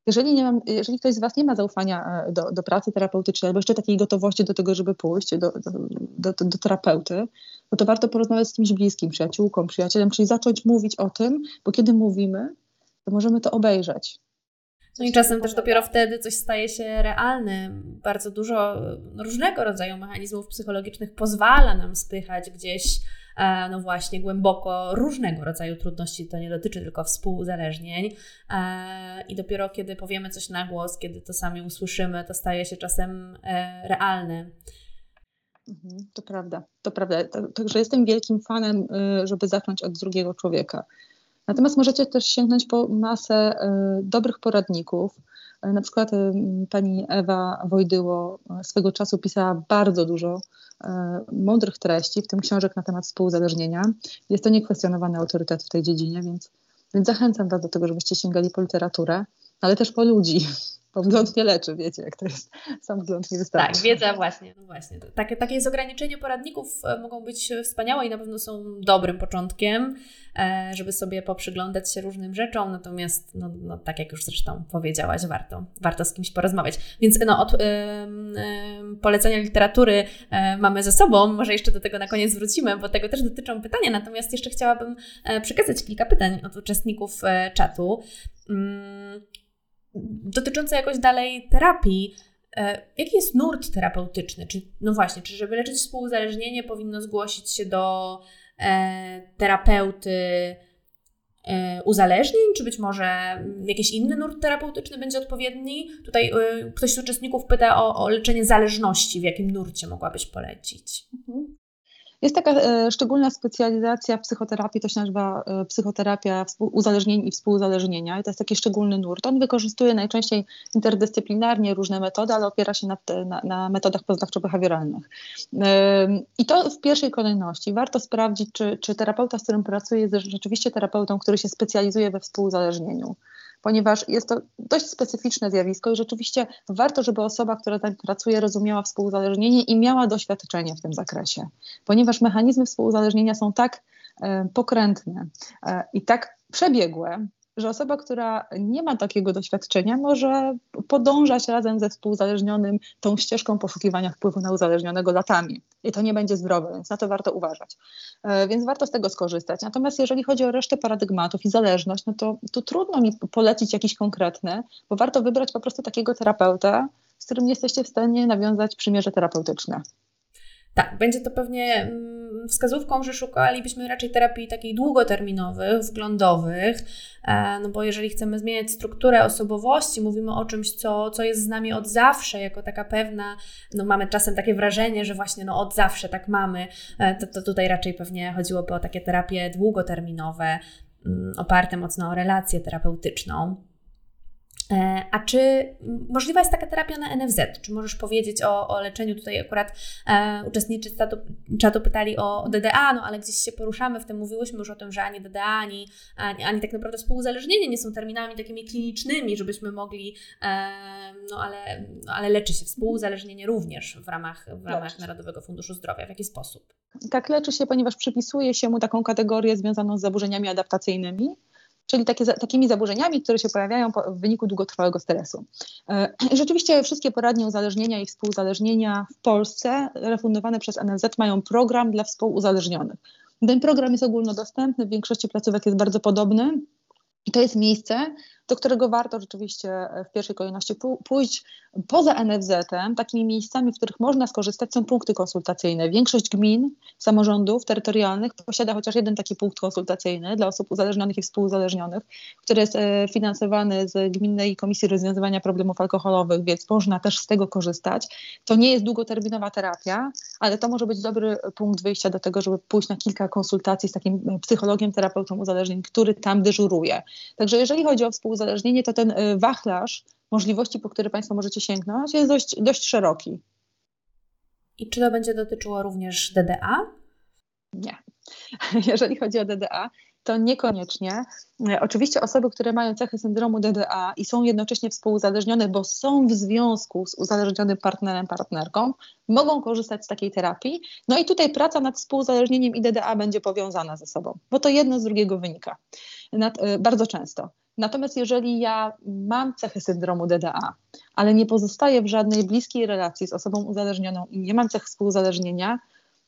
Jeżeli, nie mam, jeżeli ktoś z Was nie ma zaufania e, do, do pracy terapeutycznej albo jeszcze takiej gotowości do tego, żeby pójść do, do, do, do terapeuty, no to warto porozmawiać z kimś bliskim, przyjaciółką, przyjacielem, czyli zacząć mówić o tym, bo kiedy mówimy, to możemy to obejrzeć. No i czasem też dopiero wtedy coś staje się realne. Bardzo dużo różnego rodzaju mechanizmów psychologicznych pozwala nam spychać gdzieś no właśnie, głęboko różnego rodzaju trudności. To nie dotyczy tylko współuzależnień. E, I dopiero kiedy powiemy coś na głos, kiedy to sami usłyszymy, to staje się czasem e, realne. Mhm, to prawda, to prawda. Także jestem wielkim fanem, y, żeby zacząć od drugiego człowieka. Natomiast możecie też sięgnąć po masę y, dobrych poradników. Na przykład y, pani Ewa Wojdyło swego czasu pisała bardzo dużo E, mądrych treści, w tym książek na temat współzależnienia. Jest to niekwestionowany autorytet w tej dziedzinie, więc, więc zachęcam Was do tego, żebyście sięgali po literaturę, ale też po ludzi, bo wgląd nie leczy, wiecie, jak to jest. Sam wgląd nie wystarczy. Tak, wiedza właśnie. No właśnie. Takie, takie jest ograniczenie poradników e, mogą być wspaniałe i na pewno są dobrym początkiem, e, żeby sobie poprzyglądać się różnym rzeczom, natomiast no, no tak jak już zresztą powiedziałaś, warto, warto z kimś porozmawiać. Więc no, od y, y, polecenia literatury y, mamy ze sobą, może jeszcze do tego na koniec wrócimy, bo tego też dotyczą pytania, natomiast jeszcze chciałabym przekazać kilka pytań od uczestników czatu. Dotyczące jakoś dalej terapii. E, jaki jest nurt terapeutyczny? Czy, no właśnie, czy żeby leczyć współuzależnienie powinno zgłosić się do e, terapeuty e, uzależnień, czy być może jakiś inny nurt terapeutyczny będzie odpowiedni? Tutaj e, ktoś z uczestników pyta o, o leczenie zależności. W jakim nurcie mogłabyś polecić? Mhm. Jest taka e, szczególna specjalizacja w psychoterapii, to się nazywa e, psychoterapia uzależnień i współuzależnienia i to jest taki szczególny nurt. On wykorzystuje najczęściej interdyscyplinarnie różne metody, ale opiera się na, na, na metodach poznawczo-behawioralnych. I to w pierwszej kolejności. Warto sprawdzić, czy, czy terapeuta, z którym pracuje, jest rzeczywiście terapeutą, który się specjalizuje we współuzależnieniu ponieważ jest to dość specyficzne zjawisko i rzeczywiście warto, żeby osoba, która tam pracuje, rozumiała współuzależnienie i miała doświadczenie w tym zakresie, ponieważ mechanizmy współuzależnienia są tak e, pokrętne e, i tak przebiegłe, że osoba, która nie ma takiego doświadczenia, może podążać razem ze współzależnionym tą ścieżką poszukiwania wpływu na uzależnionego latami. I to nie będzie zdrowe, więc na to warto uważać. E, więc warto z tego skorzystać. Natomiast jeżeli chodzi o resztę paradygmatów i zależność, no to, to trudno mi polecić jakiś konkretny, bo warto wybrać po prostu takiego terapeuta, z którym jesteście w stanie nawiązać przymierze terapeutyczne. Tak, będzie to pewnie mm, wskazówką, że szukalibyśmy raczej terapii takich długoterminowych, wglądowych, e, no bo jeżeli chcemy zmieniać strukturę osobowości, mówimy o czymś, co, co jest z nami od zawsze, jako taka pewna, no mamy czasem takie wrażenie, że właśnie no od zawsze tak mamy, e, to, to tutaj raczej pewnie chodziłoby o takie terapie długoterminowe, mm, oparte mocno o relację terapeutyczną. E, a czy możliwa jest taka terapia na NFZ? Czy możesz powiedzieć o, o leczeniu? Tutaj akurat e, uczestnicy czatu, czatu pytali o, o, DDA, no ale gdzieś się poruszamy w tym. Mówiłyśmy już o tym, że ani DDA, ani, ani, ani tak naprawdę współuzależnienie nie są terminami takimi klinicznymi, żebyśmy mogli, e, no, ale, no ale leczy się współuzależnienie również w ramach, w ramach Narodowego Funduszu Zdrowia. W jaki sposób? Tak, leczy się, ponieważ przypisuje się mu taką kategorię związaną z zaburzeniami adaptacyjnymi czyli takie, takimi zaburzeniami, które się pojawiają w wyniku długotrwałego stresu. E, rzeczywiście wszystkie poradnie uzależnienia i współuzależnienia w Polsce refundowane przez NFZ mają program dla współuzależnionych. Ten program jest ogólnodostępny, w większości placówek jest bardzo podobny. I to jest miejsce, do którego warto rzeczywiście e, w pierwszej kolejności pójść. Poza NFZ-em, takimi miejscami, w których można skorzystać, są punkty konsultacyjne. Większość gmin, samorządów terytorialnych posiada chociaż jeden taki punkt konsultacyjny dla osób uzależnionych i współuzależnionych, który jest e, finansowany z Gminnej Komisji Rozwiązywania Problemów Alkoholowych, więc można też z tego korzystać. To nie jest długoterminowa terapia, ale to może być dobry punkt wyjścia do tego, żeby pójść na kilka konsultacji z takim psychologiem, terapeutą uzależnień, który tam dyżuruje. Także jeżeli chodzi o współuzależnienie, uzależnienie, to ten y, wachlarz możliwości, po które Państwo możecie sięgnąć, jest dość, dość szeroki. I czy to będzie dotyczyło również DDA? Nie. Jeżeli chodzi o DDA, to niekoniecznie. E, oczywiście osoby, które mają cechy syndromu DDA i są jednocześnie współuzależnione, bo są w związku z uzależnionym partnerem, partnerką, mogą korzystać z takiej terapii. No i tutaj praca nad współuzależnieniem i DDA będzie powiązana ze sobą, bo to jedno z drugiego wynika. Nad, e, bardzo często. Natomiast jeżeli ja mam cechy syndromu DDA, ale nie pozostaję w żadnej bliskiej relacji z osobą uzależnioną i nie mam cech współuzależnienia,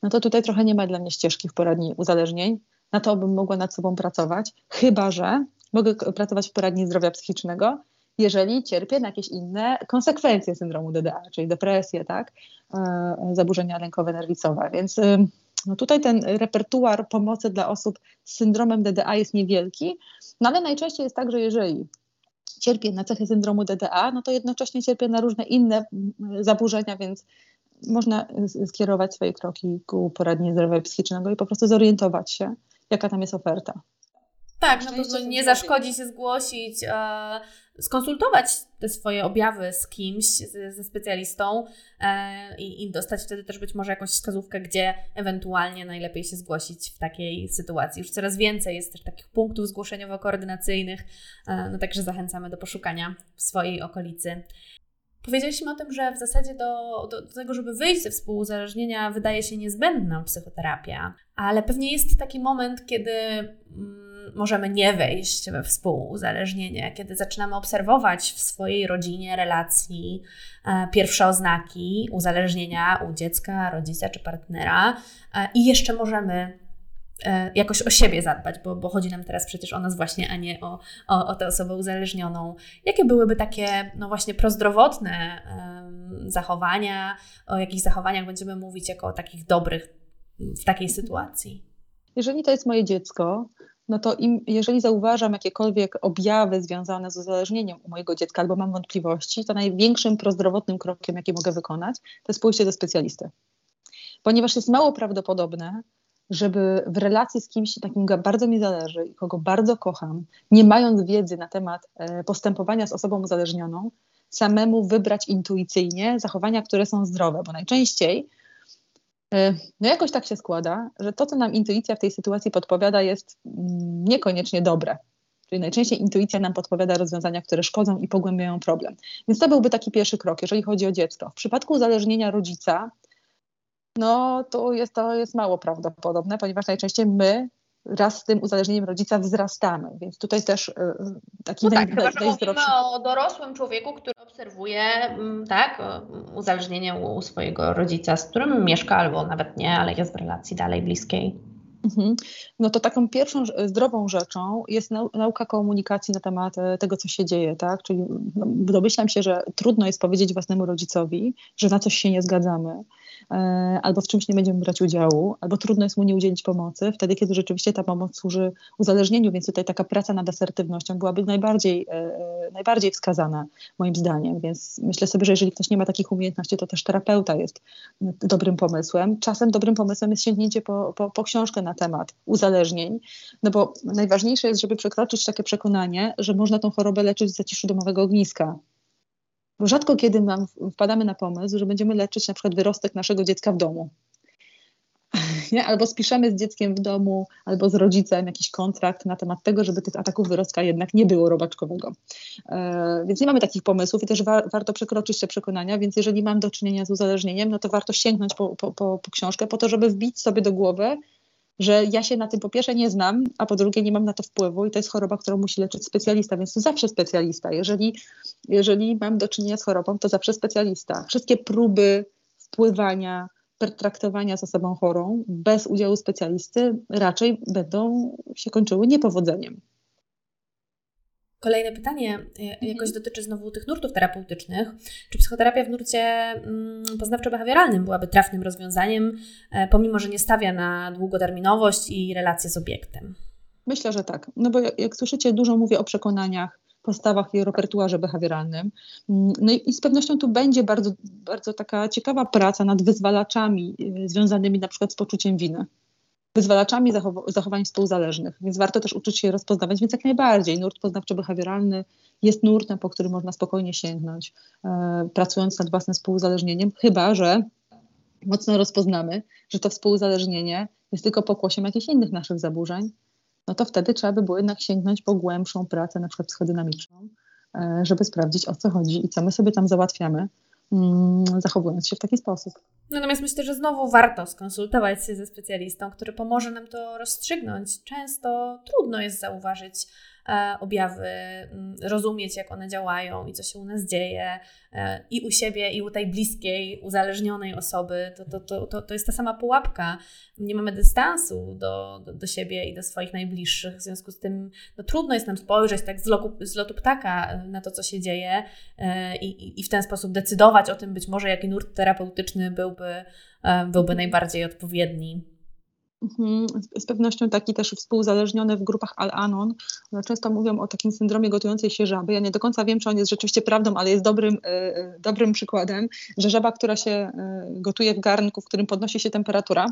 no to tutaj trochę nie ma dla mnie ścieżki w poradni uzależnień. Na to bym mogła nad sobą pracować, chyba że mogę pracować w poradni zdrowia psychicznego, jeżeli cierpię na jakieś inne konsekwencje syndromu DDA, czyli depresję, tak, e, zaburzenia lękowe, nerwicowe. Więc no tutaj ten repertuar pomocy dla osób z syndromem DDA jest niewielki, no ale najczęściej jest tak, że jeżeli cierpię na cechy syndromu DDA, no to jednocześnie cierpię na różne inne zaburzenia, więc można skierować swoje kroki ku poradni zdrowia psychicznego i po prostu zorientować się, jaka tam jest oferta. Tak, na pewno nie zaszkodzi się zgłosić, e, skonsultować te swoje objawy z kimś, ze specjalistą e, i, i, dostać wtedy też być może jakąś wskazówkę, gdzie ewentualnie najlepiej się zgłosić w takiej sytuacji. Już coraz więcej jest też takich punktów zgłoszeniowo-koordynacyjnych, e, no także zachęcamy do poszukania w swojej okolicy. Powiedzieliśmy o tym, że w zasadzie do, do, do, tego, żeby wyjść ze współuzależnienia, wydaje się niezbędna psychoterapia, ale pewnie jest taki moment, kiedy. Możemy nie wejść we współuzależnienie, kiedy zaczynamy obserwować w swojej rodzinie, relacji e, pierwsze oznaki uzależnienia u dziecka, rodzica czy partnera e, i jeszcze możemy e, jakoś o siebie zadbać, bo, bo chodzi nam teraz przecież o nas właśnie, a nie o, o, o tę osobę uzależnioną. Jakie byłyby takie, no właśnie, prozdrowotne zachowania, o jakich zachowaniach będziemy mówić jako o takich dobrych w takiej sytuacji? Jeżeli to jest moje dziecko, no to im, jeżeli zauważam jakiekolwiek objawy związane z uzależnieniem u mojego dziecka albo mam wątpliwości, to największym prozdrowotnym krokiem, jaki mogę wykonać, to jest pójście do specjalisty. Ponieważ jest mało prawdopodobne, żeby w relacji z kimś takim bardzo mi zależy i kogo bardzo kocham, nie mając wiedzy na temat e, postępowania z osobą uzależnioną, samemu wybrać intuicyjnie zachowania, które są zdrowe, bo najczęściej no jakoś tak się składa, że to, co nam intuicja w tej sytuacji podpowiada, jest mm, niekoniecznie dobre. Czyli najczęściej intuicja nam podpowiada rozwiązania, które szkodzą i pogłębiają problem. Więc to byłby taki pierwszy krok, jeżeli chodzi o dziecko. W przypadku uzależnienia rodzica, no to jest, to jest mało prawdopodobne, ponieważ najczęściej my raz z tym uzależnieniem rodzica wzrastamy, więc tutaj też y, taki no tak, naj, najzdrowszy... o dorosłym człowieku, który obserwuje mm, tak, uzależnienie u swojego rodzica, z którym mieszka albo nawet nie, ale jest w relacji dalej bliskiej. Mhm. No to taką pierwszą zdrową rzeczą jest nauka komunikacji na temat e, tego, co się dzieje, tak? Czyli no, domyślam się, że trudno jest powiedzieć własnemu rodzicowi, że na coś się nie zgadzamy, e, albo w czymś nie będziemy brać udziału, albo trudno jest mu nie udzielić pomocy, wtedy, kiedy rzeczywiście ta pomoc służy uzależnieniu, więc tutaj taka praca nad asertywnością byłaby najbardziej, e, najbardziej wskazana, moim zdaniem. Więc myślę sobie, że jeżeli ktoś nie ma takich umiejętności, to też terapeuta jest dobrym pomysłem. Czasem dobrym pomysłem jest sięgnięcie po, po, po książkę na na temat uzależnień, no bo najważniejsze jest, żeby przekroczyć takie przekonanie, że można tą chorobę leczyć w zaciszu domowego ogniska. Bo rzadko kiedy mam, wpadamy na pomysł, że będziemy leczyć na przykład wyrostek naszego dziecka w domu. Nie? Albo spiszemy z dzieckiem w domu, albo z rodzicem jakiś kontrakt na temat tego, żeby tych ataków wyrostka jednak nie było robaczkowego. E, więc nie mamy takich pomysłów i też wa warto przekroczyć te przekonania, więc jeżeli mam do czynienia z uzależnieniem, no to warto sięgnąć po, po, po, po książkę po to, żeby wbić sobie do głowy, że ja się na tym po pierwsze nie znam, a po drugie nie mam na to wpływu i to jest choroba, którą musi leczyć specjalista, więc to zawsze specjalista. Jeżeli, jeżeli mam do czynienia z chorobą, to zawsze specjalista. Wszystkie próby wpływania, pertraktowania z osobą chorą bez udziału specjalisty raczej będą się kończyły niepowodzeniem. Kolejne pytanie e, jakoś mhm. dotyczy znowu tych nurtów terapeutycznych. Czy psychoterapia w nurcie mm, poznawczo-behawioralnym byłaby trafnym rozwiązaniem, e, pomimo że nie stawia na długoterminowość i relacje z obiektem? Myślę, że tak. No bo jak, słyszycie, dużo mówię o przekonaniach, postawach i repertuarze behawioralnym. Mm, no i, i, z pewnością tu będzie bardzo, bardzo taka ciekawa praca nad wyzwalaczami e, związanymi na przykład z poczuciem winy wyzwalaczami zachow zachowań współzależnych, więc warto też uczyć się rozpoznawać, więc jak najbardziej. Nurt poznawczo-behawioralny jest nurtem, po który można spokojnie sięgnąć, e, pracując nad własnym współuzależnieniem, chyba że mocno rozpoznamy, że to współuzależnienie jest tylko pokłosiem jakichś innych naszych zaburzeń, no to wtedy trzeba by było jednak sięgnąć po głębszą pracę, na przykład psychodynamiczną, e, żeby sprawdzić o co chodzi i co my sobie tam załatwiamy, zachowując się w taki sposób. Natomiast myślę, że znowu warto skonsultować się ze specjalistą, który pomoże nam to rozstrzygnąć. Często trudno jest zauważyć objawy, mm, rozumieć, jak one działają i co się u nas dzieje, e, i u siebie, i u tej bliskiej, uzależnionej osoby. To, to, to, to jest ta sama pułapka. Nie mamy dystansu do, do, do siebie i do swoich najbliższych. W związku z tym no, trudno jest nam spojrzeć tak z, loku, z lotu ptaka na to, co się dzieje, e, i, i w ten sposób decydować o tym, być może jaki nurt terapeutyczny byłby, byłby najbardziej odpowiedni. Mhm. Z pewnością taki też współzależniony w grupach Al-Anon. One często mówią o takim syndromie gotującej się żaby. Ja nie do końca wiem, czy on jest rzeczywiście prawdą, ale jest dobrym, e, e, dobrym przykładem, że żaba, która się e, gotuje w garnku, w którym podnosi się temperatura,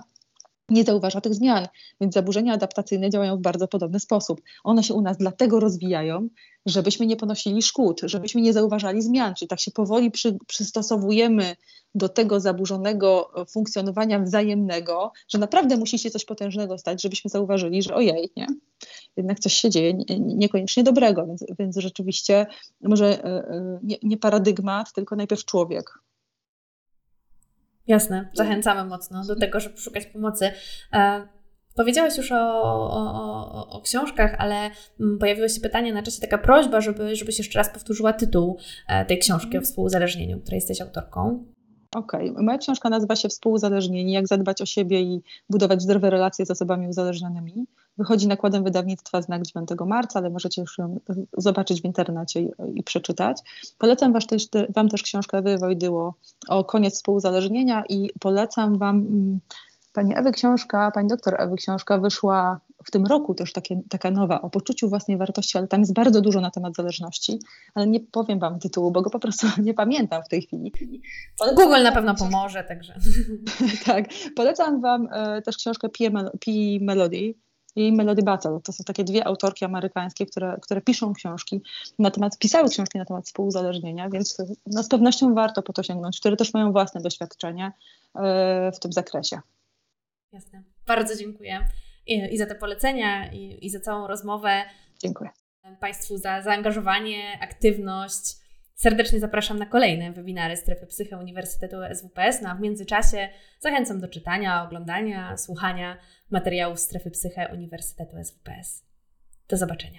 nie zauważa tych zmian, więc zaburzenia adaptacyjne działają w bardzo podobny sposób. One się u nas dlatego rozwijają, żebyśmy nie ponosili szkód, żebyśmy nie zauważali zmian, czyli tak się powoli przy, przystosowujemy do tego zaburzonego funkcjonowania wzajemnego, że naprawdę musi się coś potężnego stać, żebyśmy zauważyli, że ojej, nie? jednak coś się dzieje niekoniecznie dobrego, więc, więc rzeczywiście może e, e, nie, nie paradygmat, tylko najpierw człowiek. Jasne, zachęcamy mocno do tego, żeby szukać pomocy. E, powiedziałaś już o, o, o, książkach, ale mm, pojawiło się pytanie na czasie, taka prośba, żeby, żebyś jeszcze raz powtórzyła tytuł tej książki o mhm. współuzależnieniu, której jesteś autorką. Okej, okay. moja książka nazywa się Współuzależnieni, jak zadbać o siebie i budować zdrowe relacje z osobami uzależnionymi. Wychodzi nakładem wydawnictwa Znak 9 marca, ale możecie już ją zobaczyć w internecie i, i przeczytać. Polecam was też, Wam też książkę Ewy Wojdyło o koniec współuzależnienia i polecam Wam mm, Pani Ewy książka, pani doktor Ewy książka wyszła w tym roku też takie, taka nowa o poczuciu własnej wartości, ale tam jest bardzo dużo na temat zależności, ale nie powiem Wam tytułu, bo go po prostu nie pamiętam w tej chwili. Polecam Google na pewno pomoże, także. tak, polecam Wam e, też książkę P. Melody i Melody Battle. To są takie dwie autorki amerykańskie, które, które piszą książki na temat, pisały książki na temat współuzależnienia, więc no, z pewnością warto po to sięgnąć, które też mają własne doświadczenie e, w tym zakresie. Jasne. Bardzo dziękuję i, i za te polecenia, i, i za całą rozmowę. Dziękuję. Państwu za zaangażowanie, aktywność. Serdecznie zapraszam na kolejne webinary Strefy Psyche Uniwersytetu SWPS. No a w międzyczasie zachęcam do czytania, oglądania, słuchania materiałów Strefy Psyche Uniwersytetu SWPS. Do zobaczenia.